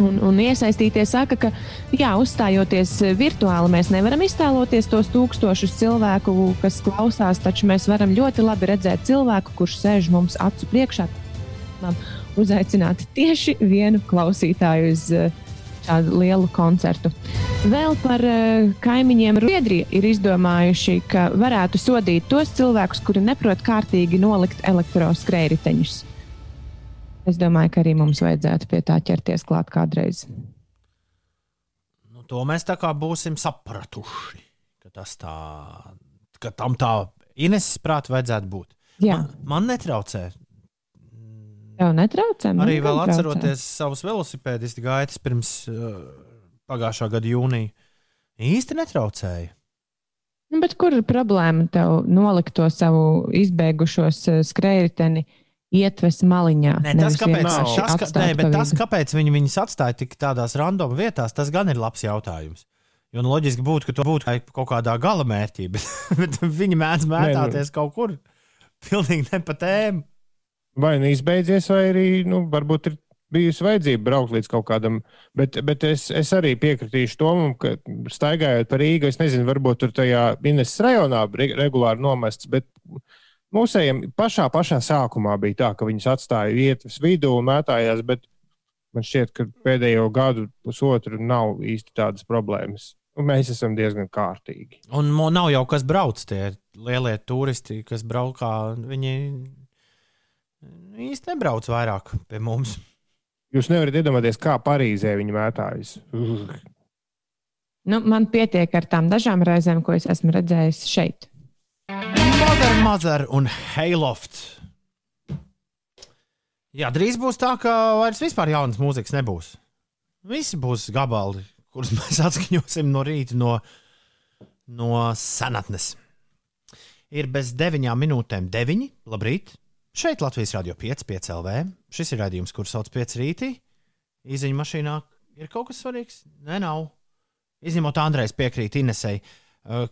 Un, un iesaistītie saka, ka jā, uzstājoties virtuāli, mēs nevaram iztēloties tos tūkstošus cilvēku, kas klausās, taču mēs varam ļoti labi redzēt cilvēku, kurš sēž mums acu priekšā. Uzaicināt tieši vienu klausītāju uz eh, šādu lielu koncertu. Vēl par eh, kaimiņiem Riedrija ir izdomājuši, ka varētu sodīt tos cilvēkus, kuri neprot kārtīgi nolikt elektroskrējriteņus. Es domāju, ka arī mums vajadzētu pie tā ķerties klāt kādreiz. Nu, to mēs tā kā būsim sapratuši, ka, tas tā, ka tam tā Ineses prātā vajadzētu būt. Jā, Man, man netraucē. tev netraucē. Arī vēl netraucē. atceroties savus velosipēdistu gaitas pirms uh, pagājušā gada jūnija. Īsti netraucēja. Nu, bet kur ir problēma tev nolikt to savu izbeigušos eh, skrējēju ietves maliņā? Nē, tas, kāpēc, tas, ka, atstāt nē, bet tas, kāpēc viņi viņus atstāja tik tādās random vietās, tas gan ir labs jautājums. Jo nu, loģiski būtu, ka to būtu kaut kādā gala mērķī, <laughs> bet, bet viņi mēdz mētāties kaut kur. Pilnīgi ne pa tēmu. Vai nu izbeidzies, vai arī nu, varbūt ir bijusi vajadzība braukt līdz kaut kādam. Bet, bet es, es arī piekritīšu Tomam, ka staigājot pa Rīgu, es nezinu, varbūt tur tajā Ines rajonā re- regulāri nomests. Bet mūsējiem pašā, pašā sākumā bija tā, ka viņus atstāja ietves vidū un mētājās. Bet man šķiet, ka pēdējo gadu, pusotru nav īsti tādas problēmas. Un mēs esam diezgan kārtīgi. Un nav jau kas brauc, tie lielie turisti, kas braukā. Viņi īsti nebrauc vairāk pie mums. Jūs nevarat iedomāties, kā Parīzē viņi mētājas. Nu, man pietiek ar tām dažām reizēm, ko es esmu redzējis šeit. Mother, Mother un Hayloft. Jā, drīz būs tā, ka vairs vispār jaunas mūzikas nebūs. Visi būs gabali, kurus <laughs> mēs atskaņosim no rīta no, no senatnes. Ir bez deviņām minūtēm deviņi. Labrīt! Šeit Latvijas Rādio 5, 5 LV. Šis ir raidījums, kurš sauc 5 rītī. Iziņa mašīnā ir kaut kas svarīgs? Nē, nav. Izņemot Andrejs piekrīt Inesei, eh,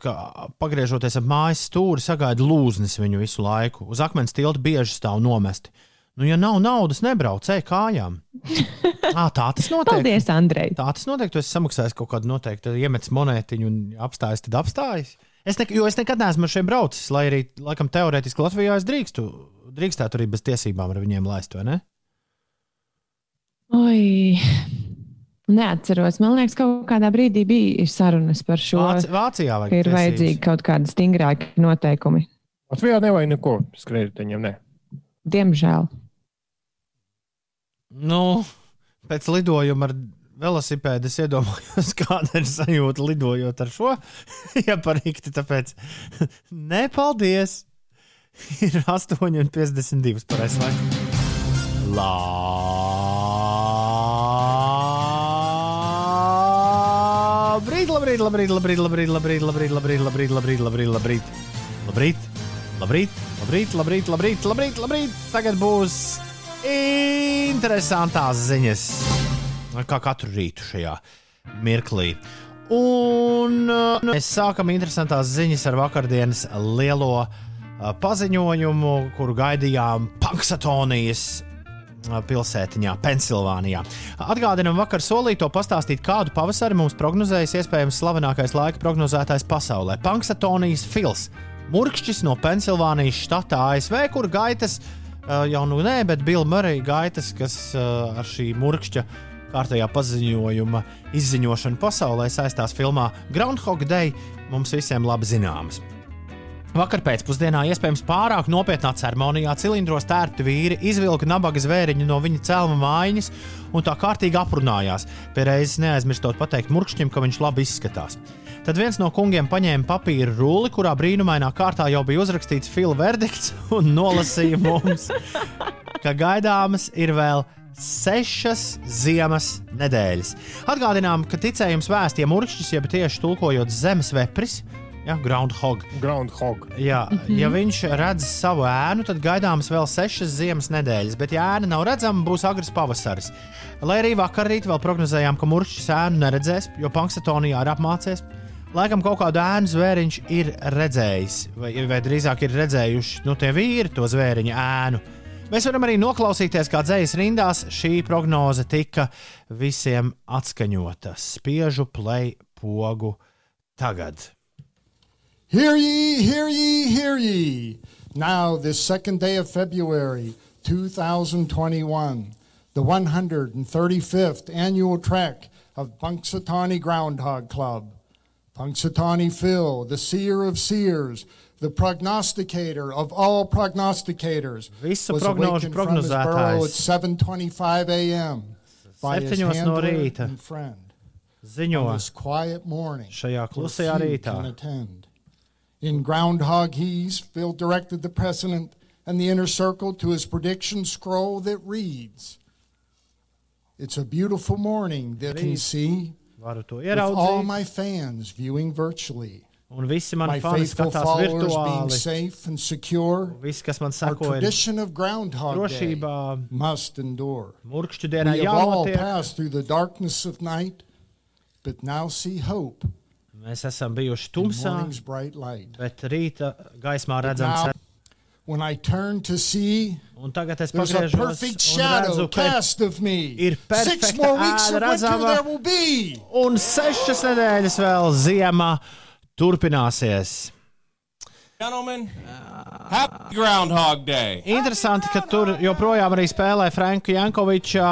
ka pagriežoties ap mājas stūri, sagaida lūznis viņu visu laiku. Uz akmens tilta bieži stāv nomesti. Nu, ja nav naudas, nebrauc ej kājām. <laughs> À, tā tas notiek. Paldies, Andrej! Tā tas notiek. Tu esi samaksājis kaut kādu noteiktu, tad iemetis monētiņu un apstājas, tad apstājas. Es, ne, jo es nekad neesmu ar šiem braucis, lai arī, laikam, teorētiski Latvijā es drīkstu, drīkstētu arī bez tiesībām ar viņiem laist, vai ne? Oi, neatceros. Man liekas, kaut kādā brīdī bija sarunas par šo. Vāci, Vācijā ka vajag ir vajadzīgi kaut kādi stingrāki noteikumi. Latvijā nevajag neko skrējējiņiem. Ne. Diemžēl. Nu, pēc lidojuma ar velosipēdu es iedomājos, <laughs> kāda ir sajūta lidojot ar šo. <laughs> ja parīkti, tāpēc <laughs> nepaldies. Ir 8,52 pareizais laiks. Labrīt, labrīt, labrīt, labrīt, labrīt, labrīt, labrīt, labrīt, labrīt, labrīt, labrīt, labrīt, labrīt, labrīt, labrīt, labrīt, labrīt, labrīt, labrīt. Tagad būs interesantās ziņas, kā katru rītu šajā mirklī. Un uh, mēs sākam interesantās ziņas ar vakardienas lielo uh, paziņojumu, kuru gaidījām Panksatonijas uh, pilsētiņā, Pensilvānijā. Atgādinām, vakar solīto pastāstīt, kādu pavasari mums prognozējas iespējams slavenākais laika prognozētājs pasaulē - Panksatonijas Fils. Murkšķis no Pensilvānijas štata ASV, kur gaitas jau nu nē, bet Bill Murray gaitas, kas ar šī murkšķa kārtējā paziņojuma izziņošanu pasaulē saistās filmā Groundhog Day, mums visiem labi zināmas. Vakar pēcpusdienā, iespējams, pārāk nopietnā ceremonijā cilindros tērpti vīri izvilka nabaga zvēriņu no viņa cēlma mājiņas un tā kārtīgi aprunājās. Pie reizes neaizmirstot pateikt murkšķim, ka viņš labi izskatās. Tad viens no kungiem paņēma papīra rulli, kurā brīnumainā kārtā jau bija uzrakstīts fila verdikts un nolasīja mums, ka gaidāmas ir vēl sešas ziemas nedēļas. Atgādinām, ka ticējums vēstiem urkšķis, jeb tieši tulkojot zemes vepris, ja, groundhog. Groundhog. Jā, ja viņš redz savu ēnu, tad gaidāms vēl sešas ziemas nedēļas, bet, ja ēna nav redzama, būs agrs pavasaris. Lai arī vakar rīt vēl prognozējām, ka muršķis ēnu neredzēs, jo Panksatonijā ir apmācies. Laikam kaut kādu ēnu zvēriņš ir redzējis, vai, vai drīzāk ir redzējuši nu, tie vīri to zvēriņa ēnu. Mēs varam arī noklausīties, kā dzējas rindās šī prognoze tika visiem atskaņota. Spiežu play pogu tagad. Hear ye, hear ye, hear ye. Now, this second day of February 2021, the 135th annual trek of Punxsutawney Groundhog Club. Punxsutawney Phil, the seer of seers, the prognosticator of all prognosticators, Visu was awakened from his burrow at 7:25 a.m. by his no handler and friend. ziņo On this quiet morning, šajā where klusajā few rītā. In Groundhog He's, Phil directed the president and the inner circle to his prediction scroll that reads, It's a beautiful morning that can see with all my fans viewing virtually. un visi My mani fani faithful skatās followers being virtuāli. safe and secure. Visi, kas man sako, ir tradition of Groundhog Day drošībā, must endure. murkšķu dienā We have all jānotiek. passed through the darkness of night, but now see hope Mēs esam bijuši tumsā, morning's bright light. bet rīta gaismā redzam now, ceru. when I turn to see, Un tagad es there's a perfect shadow redzu, cast of me. ir Six more weeks of winter there will be. un sešas nedēļas vēl ziemā turpināsies. Gentlemen, happy Groundhog Day. Interesanti, ka tur joprojām arī spēlē Franka Jankoviča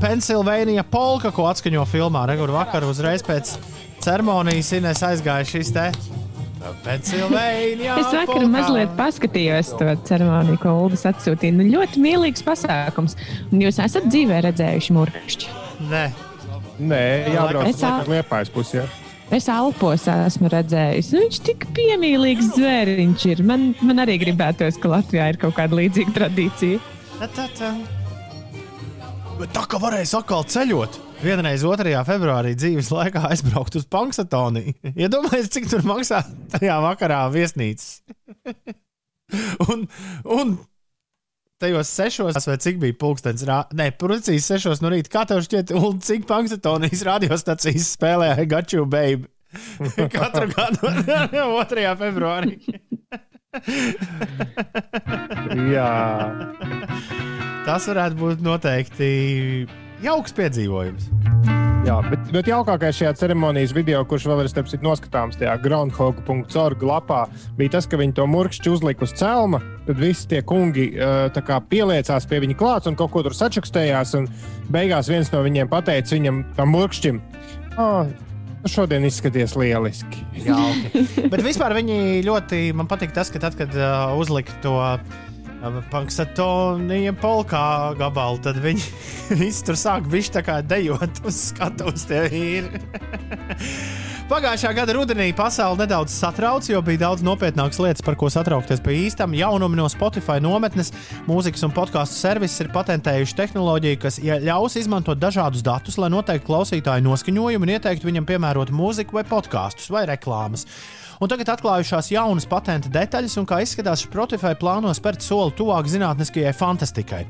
Pensilvēnija polka, ko atskaņo filmā. Regur vakar uzreiz pēc ceremonijas Ines aizgāja šis te Pensilvēnija. Es vakar mazliet paskatījos to ceremoniju, ko Ulas atsūtīja. Nu, ļoti mīlīgs pasākums. Un jūs esat dzīvē redzējuši mūrkšķi. Nē, Nē, jābrauc uz ā- liepājas pusē. Es Alpos esmu redzējis. Nu, viņš tik piemīlīgs zvēriņš ir. Man, man arī gribētos, ka Latvijā ir kaut kāda līdzīga tradīcija. tā, tā, tā. Bet tā kā varēja atkal ceļot. Vienreiz 2. februārī dzīves laikā aizbraukt uz Panksatoniju. Iedomājieties, cik tur maksā tajā vakarā viesnīcas. <laughs> un, un tajos sešos, vai cik bija pulkstenis, rā... ne, precīzi sešos no rīta. Kā tev šķiet, un cik Panksatonijas radiostacijas spēlēja Gaču Baby? <laughs> Katru gadu <laughs> 2. februārī. Jā, Tas varētu būt noteikti jauks piedzīvojums. jā, bet, bet jaukākais šajā ceremonijas video, kurš vēl ir starp citu noskatāms tajā groundhog.org lapā, bija tas, ka viņi to murkšķi uzlika uz celma. Tad visi tie kungi uh, pieliecās pie viņa klāts un kaut ko tur sačakstējās. un Beigās viens no viņiem pateica viņam, tam murkšķim, oh, šodien izskaties lieliski. Jauki. Bet vispār viņi ļoti man patīk tas, ka tad, kad uh, uzlika to uh, Panksatonija polkā gabalu, tad viņi <laughs> visi tur sāk bišķi tā kā dejot <laughs> uz skatuves tie īri. <laughs> Pagājušā gada rudenī pasauli nedaudz satrauca, jo bija daudz nopietnākas lietas, par ko satraukties pa īstam. Jaunumi no Spotify nometnes, mūzikas un podkāstu servises ir patentējuši tehnoloģiju, kas ļaus izmantot dažādus datus, lai noteiktu klausītāju noskaņojumu un ieteiktu viņam piemērot mūziku vai podkāstus vai reklāmas. Un tagad atklājušās jaunas patenta detaļas, un kā izskatās, Spotify plāno spērt soli tuvāk zinātniskajai fantastikai.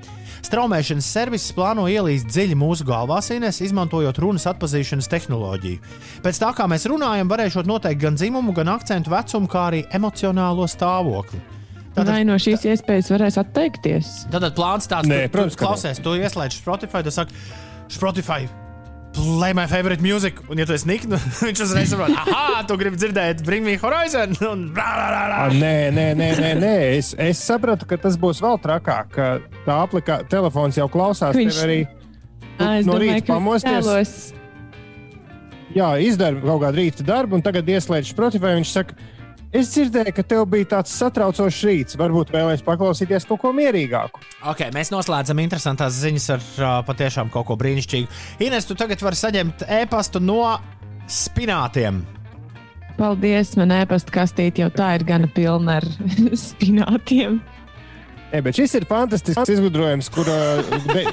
Straumēšanas serviss plāno ielīst dziļi mūsu galvāsīnēs, izmantojot runas atpazīšanas tehnoloģiju. Pēc tā, kā mēs runājam, varēšot noteikt gan dzimumu, gan akcentu vecumu, kā arī emocionālo stāvokli. Tātad, Vai no šīs iespējas varēs atteikties? Tātad plāns tāds, Nē, tu, protams, tu klausies, tu ieslēdz Spotify, tu saki, Spotify. Play my favorite music, un, ja tu esi Niks, nu, <laughs> viņš uzreiz saprot, ah, tu gribi dzirdēt Bring Me Horizon. <laughs> Un, bla, bla, bla. Ah, nē, nē, nē, nē, nē. Es, es sapratu, ka tas būs vēl trakāk. ka Tā aplikācija, telefons jau klausās viņš- arī. Ā, Es no domāju, rīta pamosties. tēlos Jā, izdara kaut kādu rīta darbu, un tagad ieslēdz Spotify. Viņš saka, Es dzirdēju, ka tev bija tāds satraucošs rīts. Varbūt vēlēs paklausīties kaut ko mierīgāku. Okay, mēs noslēdzam interesantās ziņas ar uh, patiešām kaut ko brīnišķīgu. Ines, tu tagad vari saņemt e-pastu no spinātiem. Paldies, man e-pasta kastīte jau tā ir gana pilna ar <laughs> spinātiem. E, bet šis ir fantastisks izgudrojums, kur uh, <laughs> be...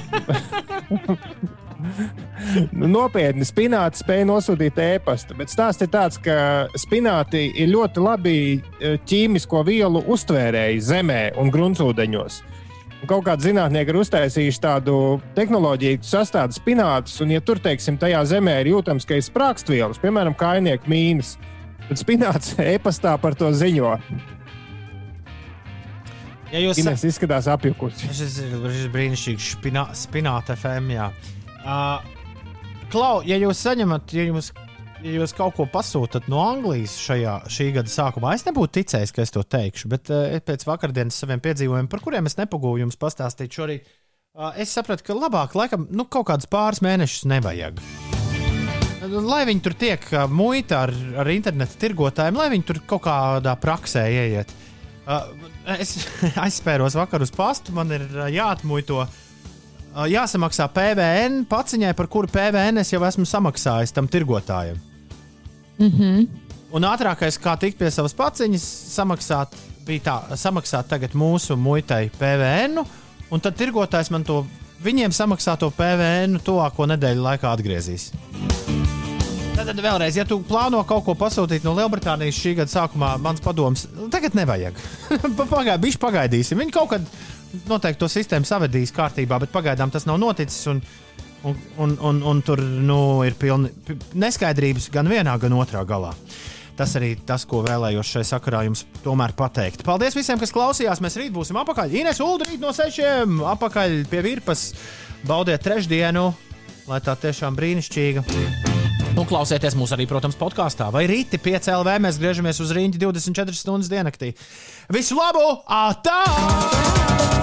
Nu, Nopietni, spināti spēja nosūtīt e-pastu, bet stāsts ir tāds, ka spināti ir ļoti labi e, ķīmisko vielu uztvērēji zemē un gruntsūdeņos. Un kaut kādi zinātnieki ir uztaisījuši tādu tehnoloģiju, kas sastāv spinātus, un, ja tur, teiksim, tajā zemē ir jūtams, ka ir sprāgstvielas, piemēram, kainieku mīnas, tad spināts <laughs> e-pastā par to ziņo. Ja jūs Ines izskatās apjukusi. Šis ir, spinā, spināta FM. Jā. Uh, Klau, ja jūs saņemat, ja jūs, ja jūs kaut ko pasūtat no Anglijas šajā šī gada sākumā, es nebūtu ticējis, ka es to teikšu, bet uh, pēc vakardienas saviem piedzīvojumiem, par kuriem es nepagūju jums pastāstīt šorīt, uh, es sapratu, ka labāk, laikam, nu, kaut kādus pāris mēnešus nevajag. Lai viņi tur tiek uh, muita ar, ar internetu tirgotājiem, lai viņi tur kaut kādā praksē ieiet. Uh, es <laughs> aizspēros vakar uz pastu, man ir uh, jāatmuito. Uh, jāsamaksā PVN paciņai, par kuru PVN es jau esmu samaksājis tam tirgotājam. Mm -hmm. Un ātrākais, kā tikt pie savas paciņas, samaksāt, bija tā, samaksāt tagad mūsu muitai PVN, un tad tirgotājs man to viņiem samaksāto PVN tuvāko nedēļu laikā atgriezīs. Tad, tad vēlreiz, ja tu plāno kaut ko pasūtīt no Lielbritānijas šī gada sākumā, mans padoms, tagad nevajag. <laughs> Pagaid, bišķi pagaidīsim. Viņi kaut kad noteikti to sistēmu savedīs kārtībā, bet pagaidām tas nav noticis. Un, un, un, un, un tur nu, ir pilni neskaidrības gan vienā, gan otrā galā. Tas arī tas, ko vēlējos šai sakarā jums tomēr pateikt. Paldies visiem, kas klausījās. Mēs rīt būsim apakaļ. Ines Ulu rīt no sešiem apakaļ pie virpas. Baudiet trešdienu, lai tā tiešām brīnišķīga. Un klausieties mūs arī, protams, podkāstā vai rīti 5 LV. Mēs griežamies uz rīņķi 24 stundas diennaktī. Visu labu! Ātā!